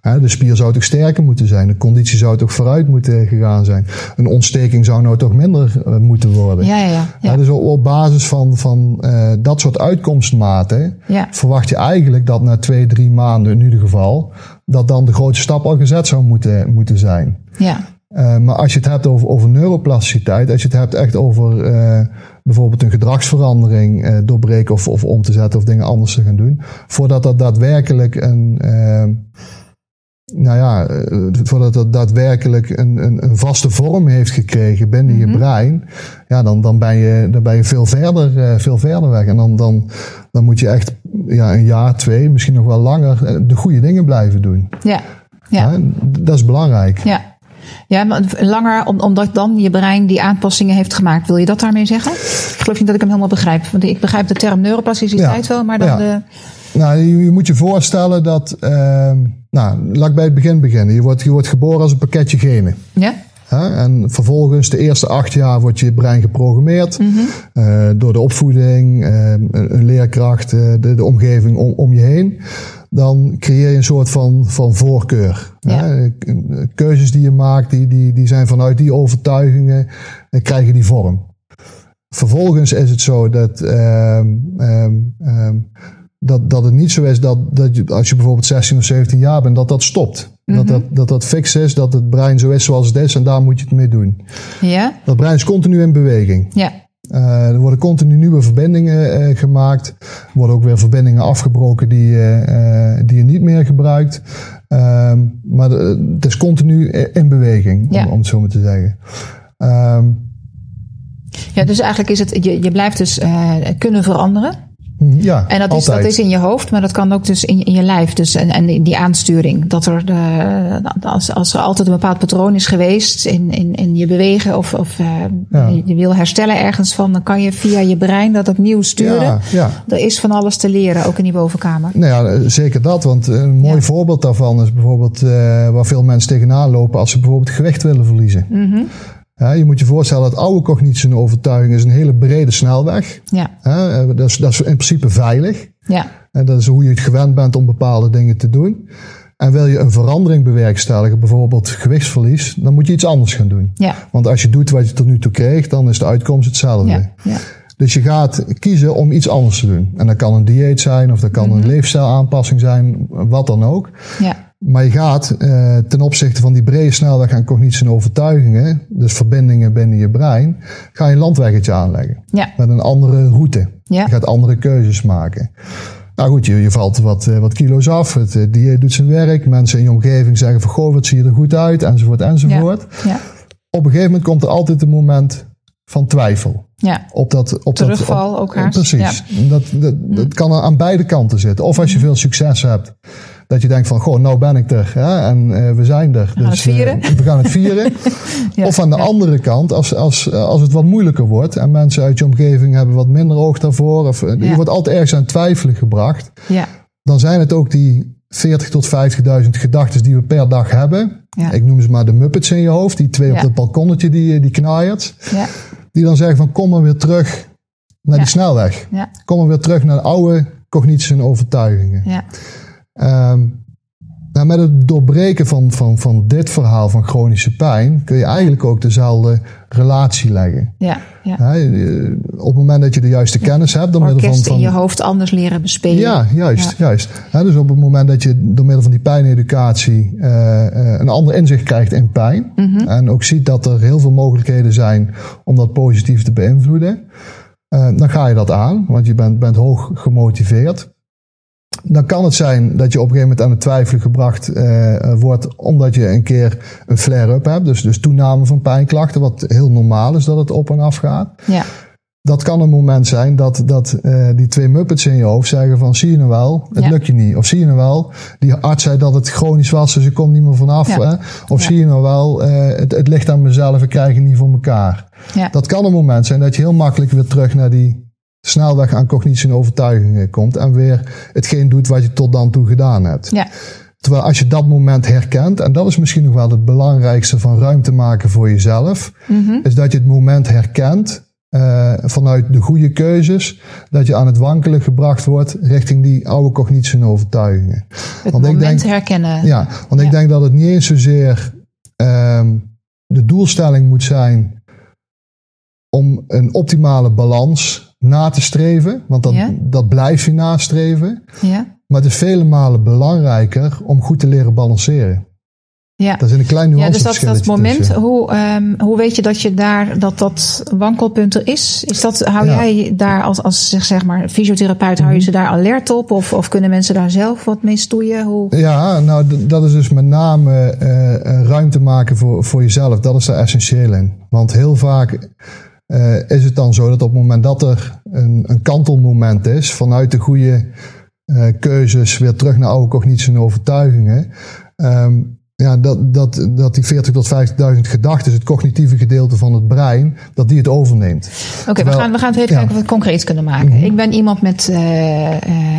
Hè, de spier zou toch sterker moeten zijn, de conditie zou toch vooruit moeten gegaan zijn. Een ontsteking zou nou toch minder eh, moeten worden. ja, ja. ja, dus op, op basis van, van eh, dat soort uitkomstmaten ja. verwacht je eigenlijk dat na twee, drie maanden in ieder geval, dat dan de grote stap al gezet zou moeten, moeten zijn. ja. Eh, maar als je het hebt over, over neuroplasticiteit, als je het hebt echt over eh, bijvoorbeeld een gedragsverandering eh, doorbreken of, of om te zetten of dingen anders te gaan doen, voordat dat daadwerkelijk een, eh, nou ja, voordat dat daadwerkelijk een, een, een vaste vorm heeft gekregen binnen je brein, ja, dan, dan, ben je, dan ben je veel verder, veel verder weg. En dan, dan, dan moet je echt ja, een jaar, twee, misschien nog wel langer de goede dingen blijven doen. ja. ja. Dat is belangrijk. Ja. Ja, maar langer, om- omdat dan je brein die aanpassingen heeft gemaakt. Wil je dat daarmee zeggen? Ik geloof niet dat ik hem helemaal begrijp. Want ik begrijp de term neuroplasticiteit Ja. wel, maar dan Ja. de... Nou, je, je moet je voorstellen dat. ehm, nou, laat ik bij het begin beginnen. Je wordt, je wordt geboren als een pakketje genen. Ja? Hè? En vervolgens, de eerste acht jaar, wordt je brein geprogrammeerd. eh, door de opvoeding, eh, een, leerkracht, eh, de, de omgeving om, om je heen. Dan creëer je een soort van, van voorkeur. Ja. Keuzes die je maakt, die, die, die zijn vanuit die overtuigingen, krijgen die vorm. Vervolgens is het zo dat, ehm, ehm, ehm, dat, dat het niet zo is dat, dat je, als je bijvoorbeeld 16 of 17 jaar bent, dat dat stopt. Dat, dat, dat dat fix is, dat het brein zo is zoals het is en daar moet je het mee doen. Ja? Dat brein is continu in beweging. Ja. Eh, er worden continu nieuwe verbindingen eh, gemaakt. Er worden ook weer verbindingen afgebroken die, eh, die je niet meer gebruikt. Ehm, maar de- het is continu in beweging, Ja. om, om het zo maar te zeggen. Ehm, ja, dus eigenlijk is het, je, je blijft dus kunnen veranderen. Ja, En dat is, dat is in je hoofd, maar dat kan ook dus in, in je lijf. Dus, en, en die aansturing. Dat er de, als, als er altijd een bepaald patroon is geweest in, in, in je bewegen of, of eh, Ja. je, je wil herstellen ergens van, dan kan je via je brein dat opnieuw sturen. Ja, ja. Er is van alles te leren, ook in die bovenkamer. Nou ja, zeker dat. Want een mooi voorbeeld daarvan is bijvoorbeeld eh, waar veel mensen tegenaan lopen als ze bijvoorbeeld gewicht willen verliezen. Mhm. Ja, je moet je voorstellen dat oude cognitie en overtuiging is een hele brede snelweg. Ja, eh, dat, is, dat is in principe veilig. ja, En dat is hoe je het gewend bent om bepaalde dingen te doen. En wil je een verandering bewerkstelligen, bijvoorbeeld gewichtsverlies, dan moet je iets anders gaan doen. Ja. Want als je doet wat je tot nu toe kreeg, dan is de uitkomst hetzelfde. Ja. Ja. Dus je gaat kiezen om iets anders te doen. En dat kan een dieet zijn, of dat kan een leefstijlaanpassing zijn, wat dan ook. Ja. Maar je gaat eh, ten opzichte van die brede snelweg aan cognitie en overtuigingen, dus verbindingen binnen je brein, ga je een landweggetje aanleggen. Ja. Met een andere route. Ja. Je gaat andere keuzes maken. Nou goed, je, je valt wat, eh, wat kilo's af. Het eh, dieet doet zijn werk. Mensen in je omgeving zeggen van, goh, wat zie je er goed uit, enzovoort, enzovoort. Ja. Op een gegeven moment komt er altijd een moment van twijfel. Ja. Op dat, op Terugval dat, op- ook haast. Precies. Dat, dat, dat kan aan beide kanten zitten. Of als je veel succes hebt, dat je denkt van, goh, nou ben ik er. Hè, en eh, we zijn er. het vieren. eh, we gaan het vieren. Ja. Of aan de Ja. andere kant, als, als, als het wat moeilijker wordt en mensen uit je omgeving hebben wat minder oog daarvoor, of eh, je Ja. wordt altijd ergens aan twijfelen gebracht, Ja. dan zijn het ook die 40 tot 50.000 gedachten die we per dag hebben. Ja. Ik noem ze maar de muppets in je hoofd, die twee op Ja. dat balkonnetje die, die knaaiert. Ja. Die dan zeggen van kom maar weer terug naar Ja. die snelweg. Ja. Kom maar weer terug naar de oude cognities en overtuigingen. Ehm, nou, met het doorbreken van, van, van dit verhaal van chronische pijn kun je eigenlijk ook dezelfde relatie leggen. Ja. Ja. Eh, op het moment dat je de juiste kennis hebt, door middel van, in van je hoofd anders leren bespelen. ja, juist. juist. Dus op het moment dat je door middel van die pijneducatie eh, eh, een ander inzicht krijgt in pijn. En ook ziet dat er heel veel mogelijkheden zijn om dat positief te beïnvloeden. dan ga je dat aan, want je bent, bent hoog gemotiveerd. Dan kan het zijn dat je op een gegeven moment aan het twijfelen gebracht eh, wordt, omdat je een keer een flare-up hebt. Dus, dus toename van pijnklachten, wat heel normaal is dat het op en af gaat Ja. dat kan een moment zijn dat, dat eh, die twee muppets in je hoofd zeggen van zie je nou wel, het Ja. lukt je niet. Of zie je nou wel, die arts zei dat het chronisch was, dus ik kom niet meer vanaf. Ja. Hè? Of zie je nou wel, eh, het, het ligt aan mezelf, ik krijg het niet voor elkaar. Ja. Dat kan een moment zijn dat je heel makkelijk weer terug naar die snelweg aan cognitie en overtuigingen komt en weer hetgeen doet wat je tot dan toe gedaan hebt. Ja. Terwijl als je dat moment herkent, en dat is misschien nog wel het belangrijkste van ruimte maken voor jezelf, Mhm. is dat je het moment herkent eh, vanuit de goede keuzes, dat je aan het wankelen gebracht wordt richting die oude cognitie en overtuigingen. Het Want ik moment denk- herkennen. Ja, want ik denk dat het niet eens zozeer ehm, de doelstelling moet zijn om een optimale balans na te streven, want dat, Ja. dat blijf je nastreven. Ja. Maar het is vele malen belangrijker om goed te leren balanceren. Ja. Dat is een klein Ja, dus dat, dat moment, tussen. hoe, ehm, hoe weet je dat je daar, dat dat wankelpunt er is? is dat, hou Ja. jij daar als, als zeg, zeg maar fysiotherapeut, hou je Mhm. ze daar alert op? Of, of kunnen mensen daar zelf wat mee stoeien? Hoe, Ja, nou, dat is dus met name eh, eh, ruimte maken voor, voor jezelf. Dat is er essentieel in. Want heel vaak eh, is het dan zo dat op het moment dat er een, een kantelmoment is, vanuit de goede eh, keuzes weer terug naar oude cognities en overtuigingen. ehm, ja, dat, dat, dat die 40 tot 50.000 gedachten, het cognitieve gedeelte van het brein, dat die het overneemt. Oké, we, gaan, we gaan het even ja. kijken of we het concreet kunnen maken. Mhm. Ik ben iemand met eh,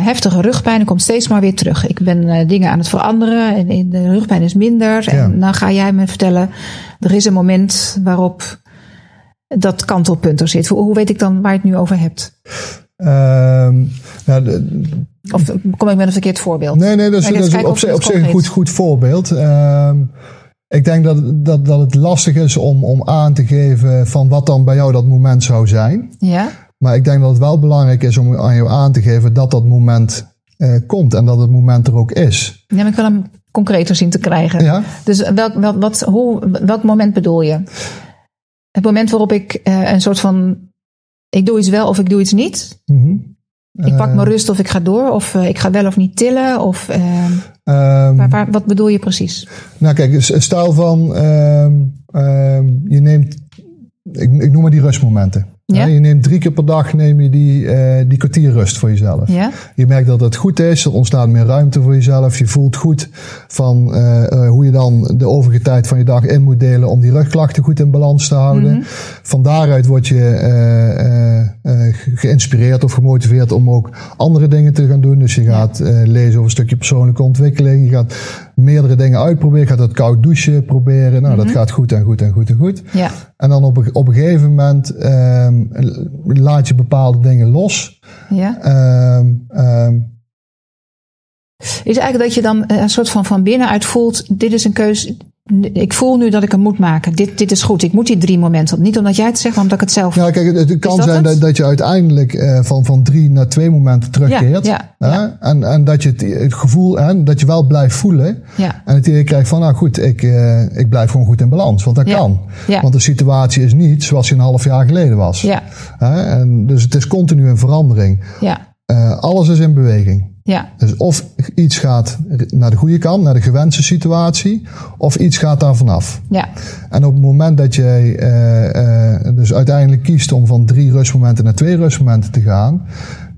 heftige rugpijn. Dat komt steeds maar weer terug. Ik ben dingen aan het veranderen. En, de rugpijn is minder. En dan ga jij me vertellen. Er is een moment waarop dat kantelpunt er zit. Hoe, hoe weet ik dan waar je het nu over hebt? Ehm, nou, de- Of kom ik met een verkeerd voorbeeld? Nee, nee, dat is, dat kijken op, zich, het op zich een goed, goed voorbeeld. Ehm, ik denk dat, dat, dat het lastig is om, om aan te geven van wat dan bij jou dat moment zou zijn. Ja? Maar ik denk dat het wel belangrijk is om aan jou aan te geven dat dat moment eh, komt en dat het moment er ook is. Ja, maar ik wil hem concreter zien te krijgen. Ja? Dus welk, welk, wat, hoe, welk moment bedoel je? Het moment waarop ik eh, een soort van... Ik doe iets wel of ik doe iets niet. Mhm. Ik pak Eh, mijn rust of ik ga door. Of eh, ik ga wel of niet tillen. Of, eh, ehm, waar, waar- wat bedoel je precies? Nou kijk, s- stel van ehm, ehm, je neemt, ik, ik noem maar die rustmomenten. Ja. Je neemt drie keer per dag neem je die, eh, die kwartier rust voor jezelf. Ja? Je merkt dat het goed is, er ontstaat meer ruimte voor jezelf. Je voelt goed van eh, eh, hoe je dan de overige tijd van je dag in moet delen om die rugklachten goed in balans te houden. Mhm. Van daaruit word je eh, eh, eh, ge- geïnspireerd of gemotiveerd om ook andere dingen te gaan doen. Dus je gaat eh, lezen over een stukje persoonlijke ontwikkeling. Je gaat meerdere dingen uitproberen. Gaat het koud douchen proberen. Nou, Mhm. dat gaat goed en goed en goed en goed. Ja. En dan op een, op een gegeven moment ehm, laat je bepaalde dingen los. Ja? Ehm, ehm, Is eigenlijk dat je dan een soort van van binnenuit voelt: dit is een keuze. Ik voel nu dat ik hem moet maken. Dit, dit is goed. Ik moet die drie momenten op. Niet omdat jij het zegt, maar omdat ik het zelf. Ja, kijk, het, het kan dat zijn het? dat, je uiteindelijk eh, van, van drie naar twee momenten terugkeert. Ja, ja, En, en dat je het, het gevoel, hè, dat je wel blijft voelen. Ja. En het idee krijgt van, nou goed, ik, eh, ik blijf gewoon goed in balans. Want dat kan. Ja. Want de situatie is niet zoals die een half jaar geleden was. Ja, Hè? En dus het is continu een verandering. ja, Eh, alles is in beweging. Ja, Dus of iets gaat naar de goede kant, naar de gewenste situatie, of iets gaat daar vanaf. ja, En op het moment dat jij eh, eh, dus uiteindelijk kiest om van drie rustmomenten naar twee rustmomenten te gaan,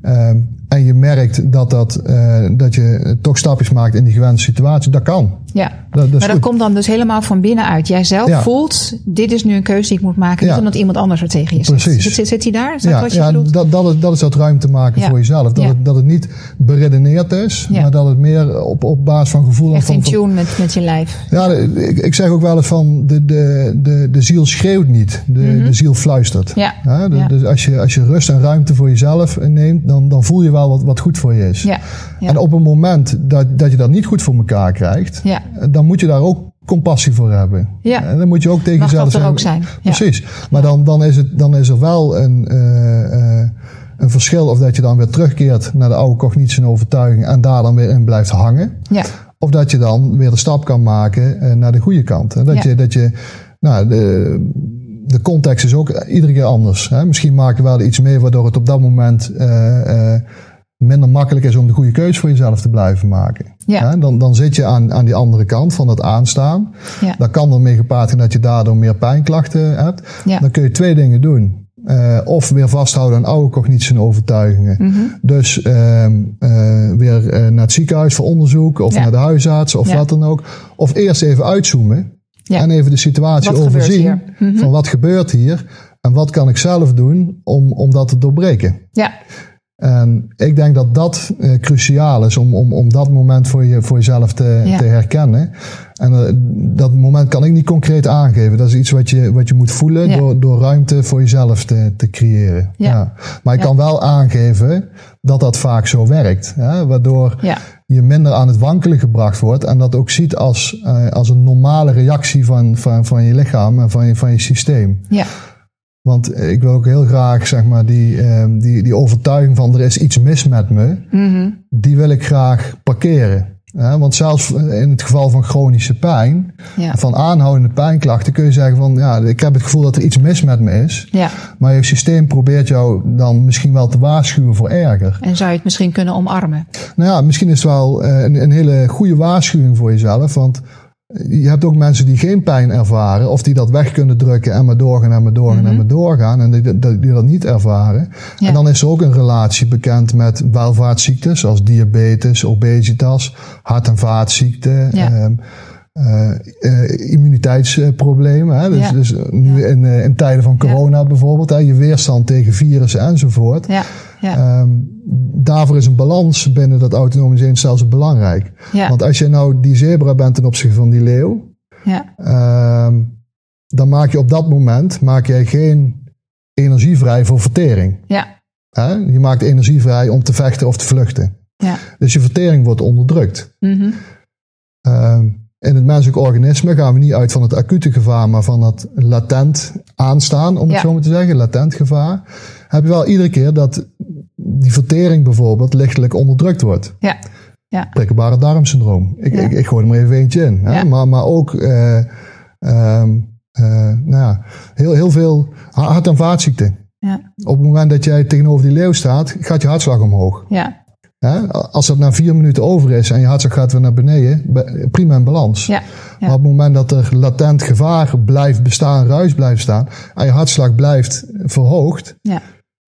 eh, en je merkt dat, dat, eh, dat je toch stapjes maakt in die gewenste situatie, dat kan. Ja. Dat, dat maar dat goed. komt dan dus helemaal van binnenuit. Jij zelf Ja. voelt, dit is nu een keuze die ik moet maken. Ja. Niet omdat iemand anders er tegen je zegt. Precies. Zit, hij daar? Is dat ja, wat je ja dat, dat, is, dat is dat ruimte maken voor jezelf. Dat, het, dat het niet beredeneerd is, maar dat het meer op, op basis van gevoel Echt van, in tune met, met je lijf. Ja, ik, ik zeg ook wel eens van de, de, de, de ziel schreeuwt niet, de, de ziel fluistert. Ja. De-. Dus als je, als je rust en ruimte voor jezelf neemt, dan, dan voel je wel wat, wat goed voor je is. Ja. En op het moment dat, dat je dat niet goed voor elkaar krijgt, Ja. Dan moet je daar ook compassie voor hebben. Ja. En dan moet je ook tegen Mag jezelf dat er ook zijn. Ja. Precies. Maar dan, dan, is het, dan is er wel een, eh, eh, een verschil of dat je dan weer terugkeert naar de oude cognitie en overtuiging en daar dan weer in blijft hangen. Ja, Of dat je dan weer de stap kan maken eh, naar de goede kant. En dat Ja. je, dat je nou, de, de context is ook iedere keer anders. Hè? Misschien maak je wel iets mee waardoor het op dat moment minder makkelijk is om de goede keuze voor jezelf te blijven maken. Ja. Dan, dan zit je aan, aan die andere kant van dat aanstaan. ja, Dat kan ermee gepaard gaan dat je daardoor meer pijnklachten hebt. Ja. Dan kun je twee dingen doen. Eh, of weer vasthouden aan oude cognities en overtuigingen. Mhm. Dus ehm, eh, weer eh, naar het ziekenhuis voor onderzoek of Ja. naar de huisarts of wat dan ook. Of eerst even uitzoomen Ja. en even de situatie Wat overzien. Mhm. Van wat gebeurt hier en wat kan ik zelf doen om, om dat te doorbreken. ja, En ik denk dat dat eh, cruciaal is om, om, om dat moment voor, je, voor jezelf te, Ja. te herkennen. En eh, dat moment kan ik niet concreet aangeven. Dat is iets wat je, wat je moet voelen Ja. door, door ruimte voor jezelf te, te creëren. Ja. Maar ik kan wel aangeven dat dat vaak zo werkt. Hè? Waardoor je minder aan het wankelen gebracht wordt. En dat ook ziet als, eh, als een normale reactie van, van, van je lichaam en van je, van je systeem. ja, Want ik wil ook heel graag, zeg maar, die, ehm, die, die overtuiging van er is iets mis met me, Mhm. die wil ik graag parkeren. Want zelfs in het geval van chronische pijn, ja, van aanhoudende pijnklachten, kun je zeggen van ja, ik heb het gevoel dat er iets mis met me is. ja. Maar je systeem probeert jou dan misschien wel te waarschuwen voor erger. En zou je het misschien kunnen omarmen? Nou ja, misschien is het wel eh, een, een hele goede waarschuwing voor jezelf. Want je hebt ook mensen die geen pijn ervaren. Of die dat weg kunnen drukken en maar doorgaan en maar doorgaan en maar doorgaan. En die, die, die dat niet ervaren. Ja. En dan is er ook een relatie bekend met welvaartsziekten. Zoals diabetes, obesitas, hart- en vaatziekten. Ja. ehm, eh, eh, immuniteitsproblemen. Hè? Dus, Ja. dus nu in, eh, in tijden van corona bijvoorbeeld. Hè? Je weerstand tegen virussen enzovoort. Ja, ja, Ehm, daarvoor is een balans binnen dat autonome zenuwstelsel belangrijk. ja, Want als je nou die zebra bent ten opzichte van die leeuw, ja, ehm, dan maak je op dat moment maak jij geen energie vrij voor vertering. ja? Je maakt energie vrij om te vechten of te vluchten. ja. Dus je vertering wordt onderdrukt. Mhm. Ehm, in het menselijk organisme gaan we niet uit van het acute gevaar, maar van het latent aanstaan, om het zo maar te zeggen, latent gevaar. Heb je wel iedere keer dat die vertering bijvoorbeeld lichtelijk onderdrukt wordt. Ja, ja, prikkelbare darmsyndroom. Ik, Ja. ik, ik gooi er maar even eentje in. Hè? Ja. Maar, maar ook eh, ehm, eh, nou ja, heel, heel veel hart- en vaatziekten. ja, Op het moment dat jij tegenover die leeuw staat, gaat je hartslag omhoog. ja? Als dat na vier minuten over is en je hartslag gaat weer naar beneden, be- prima in balans. ja, Maar op het moment dat er latent gevaar blijft bestaan, ruis blijft staan, en je hartslag blijft verhoogd,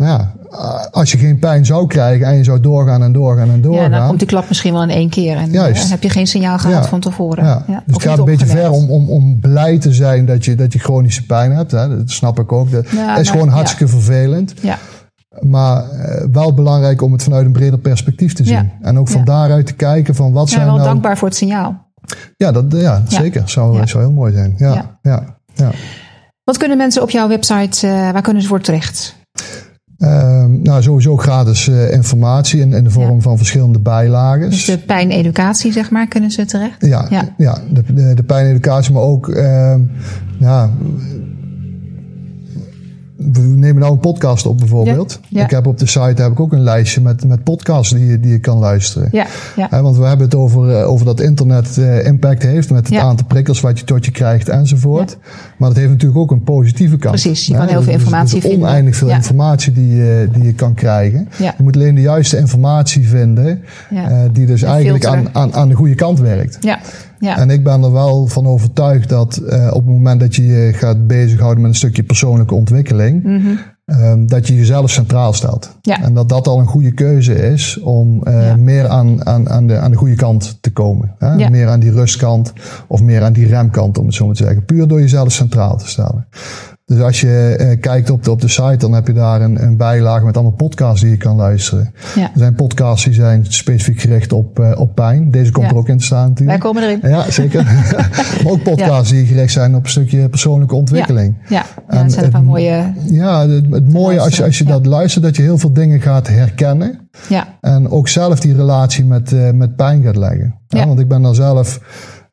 ja. nou ja, als je geen pijn zou krijgen en je zou doorgaan en doorgaan en Ja, doorgaan, dan komt die klap misschien wel in één keer. En Juist. eh, heb je geen signaal gehad Ja. van tevoren. Ja, Ja, dus het gaat een beetje ver om, om, om blij te zijn dat je, dat je chronische pijn hebt. Hè? Dat snap ik ook. Dat Ja, is maar- gewoon hartstikke vervelend. Ja, Maar eh, wel belangrijk om het vanuit een breder perspectief te zien. Ja. En ook van Ja. daaruit te kijken van wat ja zijn wel nou... dankbaar voor het signaal. Ja, dat, ja, zeker. Zou, Ja. zou heel mooi zijn. Ja, Ja. ja. ja, Wat kunnen mensen op jouw website, eh, waar kunnen ze voor terecht? Ehm, nou, sowieso gratis uh, informatie in, in de vorm Ja. van verschillende bijlagen. Dus de pijneducatie, zeg maar, kunnen ze terecht? Ja, Ja. ja. de, de, de pijneducatie, maar ook, ehm, ja, we nemen nou een podcast op bijvoorbeeld. Ja, ja. Ik heb op de site heb ik ook een lijstje met, met podcasts die, je- die je kan luisteren. Ja, want we hebben het over, eh, over dat internet eh, impact heeft met het aantal prikkels wat je tot je krijgt enzovoort. Maar dat heeft natuurlijk ook een positieve kant. Precies, je kan heel veel dus- dus informatie is vinden. oneindig veel informatie die, je- die je kan krijgen. Ja. Je moet alleen de juiste informatie vinden eh, die dus En eigenlijk aan, aan, aan de goede kant werkt. Ja, ja. En ik ben er wel van overtuigd dat eh, op het moment dat je je gaat bezighouden met een stukje persoonlijke ontwikkeling, ehm, dat je jezelf centraal stelt. Mhm. Ja. En dat dat al een goede keuze is om eh, Ja. meer aan, aan, aan, de, aan de goede kant te komen. Hè? Ja. Meer aan die rustkant of meer aan die remkant, om het zo maar te zeggen. Puur door jezelf centraal te stellen. Dus als je eh, kijkt op de, op de site, dan heb je daar een, een bijlage met allemaal podcasts die je kan luisteren. Ja. Er zijn podcasts die zijn specifiek gericht op, eh, op pijn. Deze komt Ja. er ook in te staan natuurlijk. Wij komen erin. Ja, zeker. maar ook podcasts die gericht zijn op een stukje persoonlijke ontwikkeling. Ja, dat zijn een paar mooie... Ja, het, het mooie als je, als je dat luistert, dat je heel veel dingen gaat herkennen. Ja, En ook zelf die relatie met, eh, met pijn gaat leggen. Want ik ben daar zelf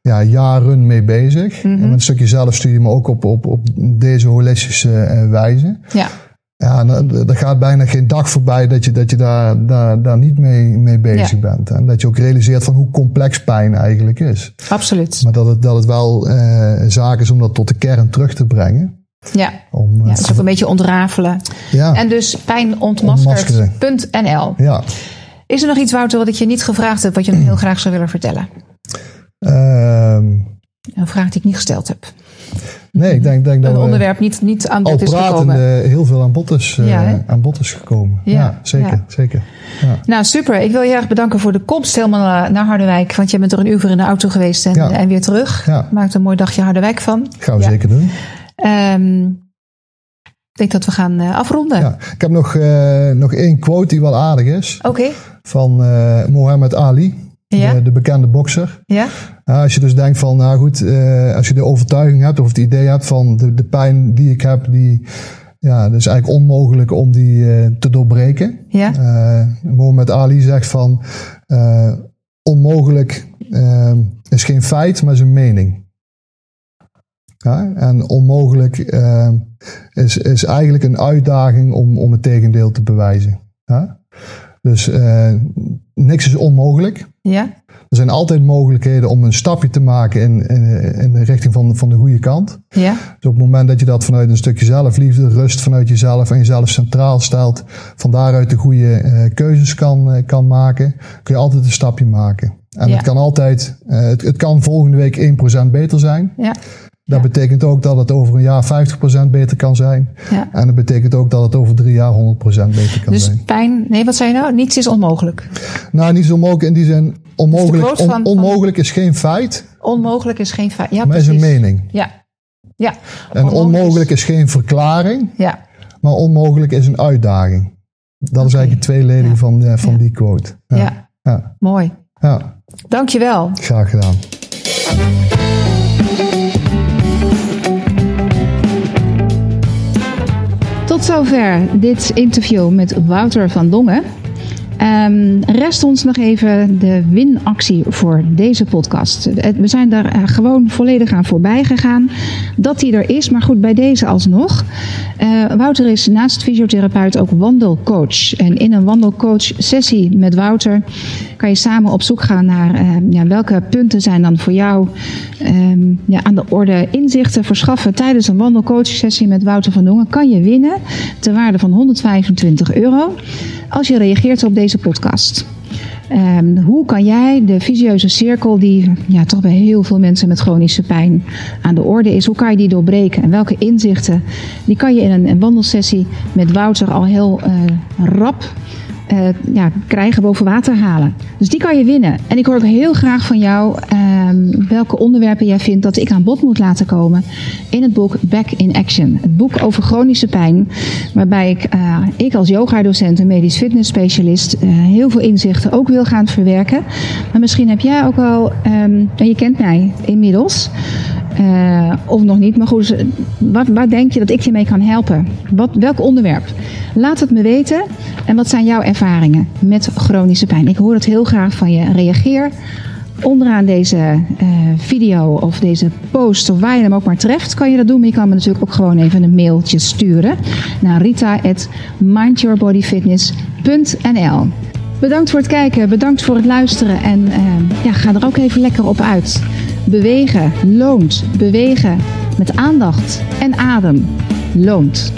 ja, jaren mee bezig. Mhm. En met een stukje zelfstudie, maar ook op, op, op deze holistische eh, wijze. ja, Ja, en er gaat bijna geen dag voorbij dat je, dat je daar, daar, daar niet mee, mee bezig Ja. bent. En dat je ook realiseert van hoe complex pijn eigenlijk is. absoluut. Maar dat het, dat het wel eh zaak is om dat tot de kern terug te brengen. Ja, Om, eh, ja, dus ook een beetje ontrafelen. ja, En dus pijnontmaskerd.nl. ja. Is er nog iets, Wouter, wat ik je niet gevraagd heb, wat je nog heel graag zou willen vertellen? Ehm, Een vraag die ik niet gesteld heb. nee, ik denk, denk dat Een we onderwerp niet, niet aan bod is gekomen. heel veel aan bod is, eh, Ja, aan bod is gekomen. Ja, Ja, zeker. ja. zeker. Ja. Nou, super. Ik wil je erg bedanken voor de komst helemaal naar Harderwijk. Want je bent er een uur voor in de auto geweest en, en weer terug. Ja. Maakt een mooi dagje Harderwijk van. Gaan we Ja. zeker doen. Ehm, ik denk dat we gaan eh, afronden. Ja. Ik heb nog, eh, nog één quote die wel aardig is. Oké. Van eh Mohammed Ali, Ja. de, de bekende bokser. Ja? Als je dus denkt van, nou goed, eh, als je de overtuiging hebt of het idee hebt van de, de pijn die ik heb, die, ja, dat is eigenlijk onmogelijk om die eh, te doorbreken. Ja? Eh Mohammed Ali zegt van, onmogelijk is geen feit, maar is een mening. Ja, en onmogelijk is, is eigenlijk een uitdaging om, om het tegendeel te bewijzen. Ja? Dus niks is onmogelijk. Ja? Er zijn altijd mogelijkheden om een stapje te maken in, in, in de richting van, van de goede kant. Ja? Dus op het moment dat je dat vanuit een stukje zelfliefde, rust vanuit jezelf en jezelf centraal stelt, van daaruit de goede eh, keuzes kan, eh, kan maken, kun je altijd een stapje maken. En Ja. het kan altijd, eh, het, het kan volgende week 1% beter zijn. Ja? Dat Ja. betekent ook dat het over een jaar 50% beter kan zijn. Ja. En dat betekent ook dat het over drie jaar 100% beter kan Dus zijn. pijn, nee, wat zei je nou? Niets is onmogelijk. Nou, niet zo mogelijk in die zin. Onmogelijk, on- onmogelijk is geen feit, Onmogelijk is geen feit. Ja, maar is een mening. Ja. Ja. En onmogelijk is geen verklaring, Ja. maar onmogelijk is een uitdaging. Dat is eigenlijk de tweeleding Ja. van, eh, van Ja. die quote. Ja. Ja. Ja. Mooi. ja, Dankjewel. graag gedaan. Zover dit interview met Wouter van Dongen. Ehm, rest ons nog even de winactie voor deze podcast. We zijn daar eh, gewoon volledig aan voorbij gegaan. Dat die er is, maar goed, bij deze alsnog. Eh, Wouter is naast fysiotherapeut ook wandelcoach. En in een wandelcoach sessie met Wouter kan je samen op zoek gaan naar eh, ja, welke punten zijn dan voor jou ehm, ja, aan de orde inzichten verschaffen tijdens een wandelcoach sessie met Wouter van Dongen. Kan je winnen ter waarde van 125 euro als je reageert op deze podcast. Ehm, hoe kan jij de visieuze cirkel, die ja, toch bij heel veel mensen met chronische pijn aan de orde is, hoe kan je die doorbreken? En welke inzichten, die kan je in een, een wandelsessie met Wouter al heel eh, rap eh, ja, krijgen, boven water halen. Dus die kan je winnen. En ik hoor ook heel graag van jou ehm, welke onderwerpen jij vindt dat ik aan bod moet laten komen in het boek Back in Action. Het boek over chronische pijn, waarbij ik, eh, ik als yoga-docent en medisch fitness specialist eh, heel veel inzichten ook wil gaan verwerken. Maar misschien heb jij ook al, ehm, en je kent mij inmiddels, Uh, of nog niet. Maar goed, wat, waar denk je dat ik je mee kan helpen? Wat, welk onderwerp? Laat het me weten. En wat zijn jouw ervaringen met chronische pijn? Ik hoor het heel graag van je. Reageer onderaan deze uh, video of deze post, of waar je hem ook maar treft, kan je dat doen. Maar je kan me natuurlijk ook gewoon even een mailtje sturen naar rita.mindyourbodyfitness.nl. Bedankt voor het kijken, bedankt voor het luisteren en uh, ja, ga er ook even lekker op uit. Bewegen loont. Bewegen met aandacht en adem loont.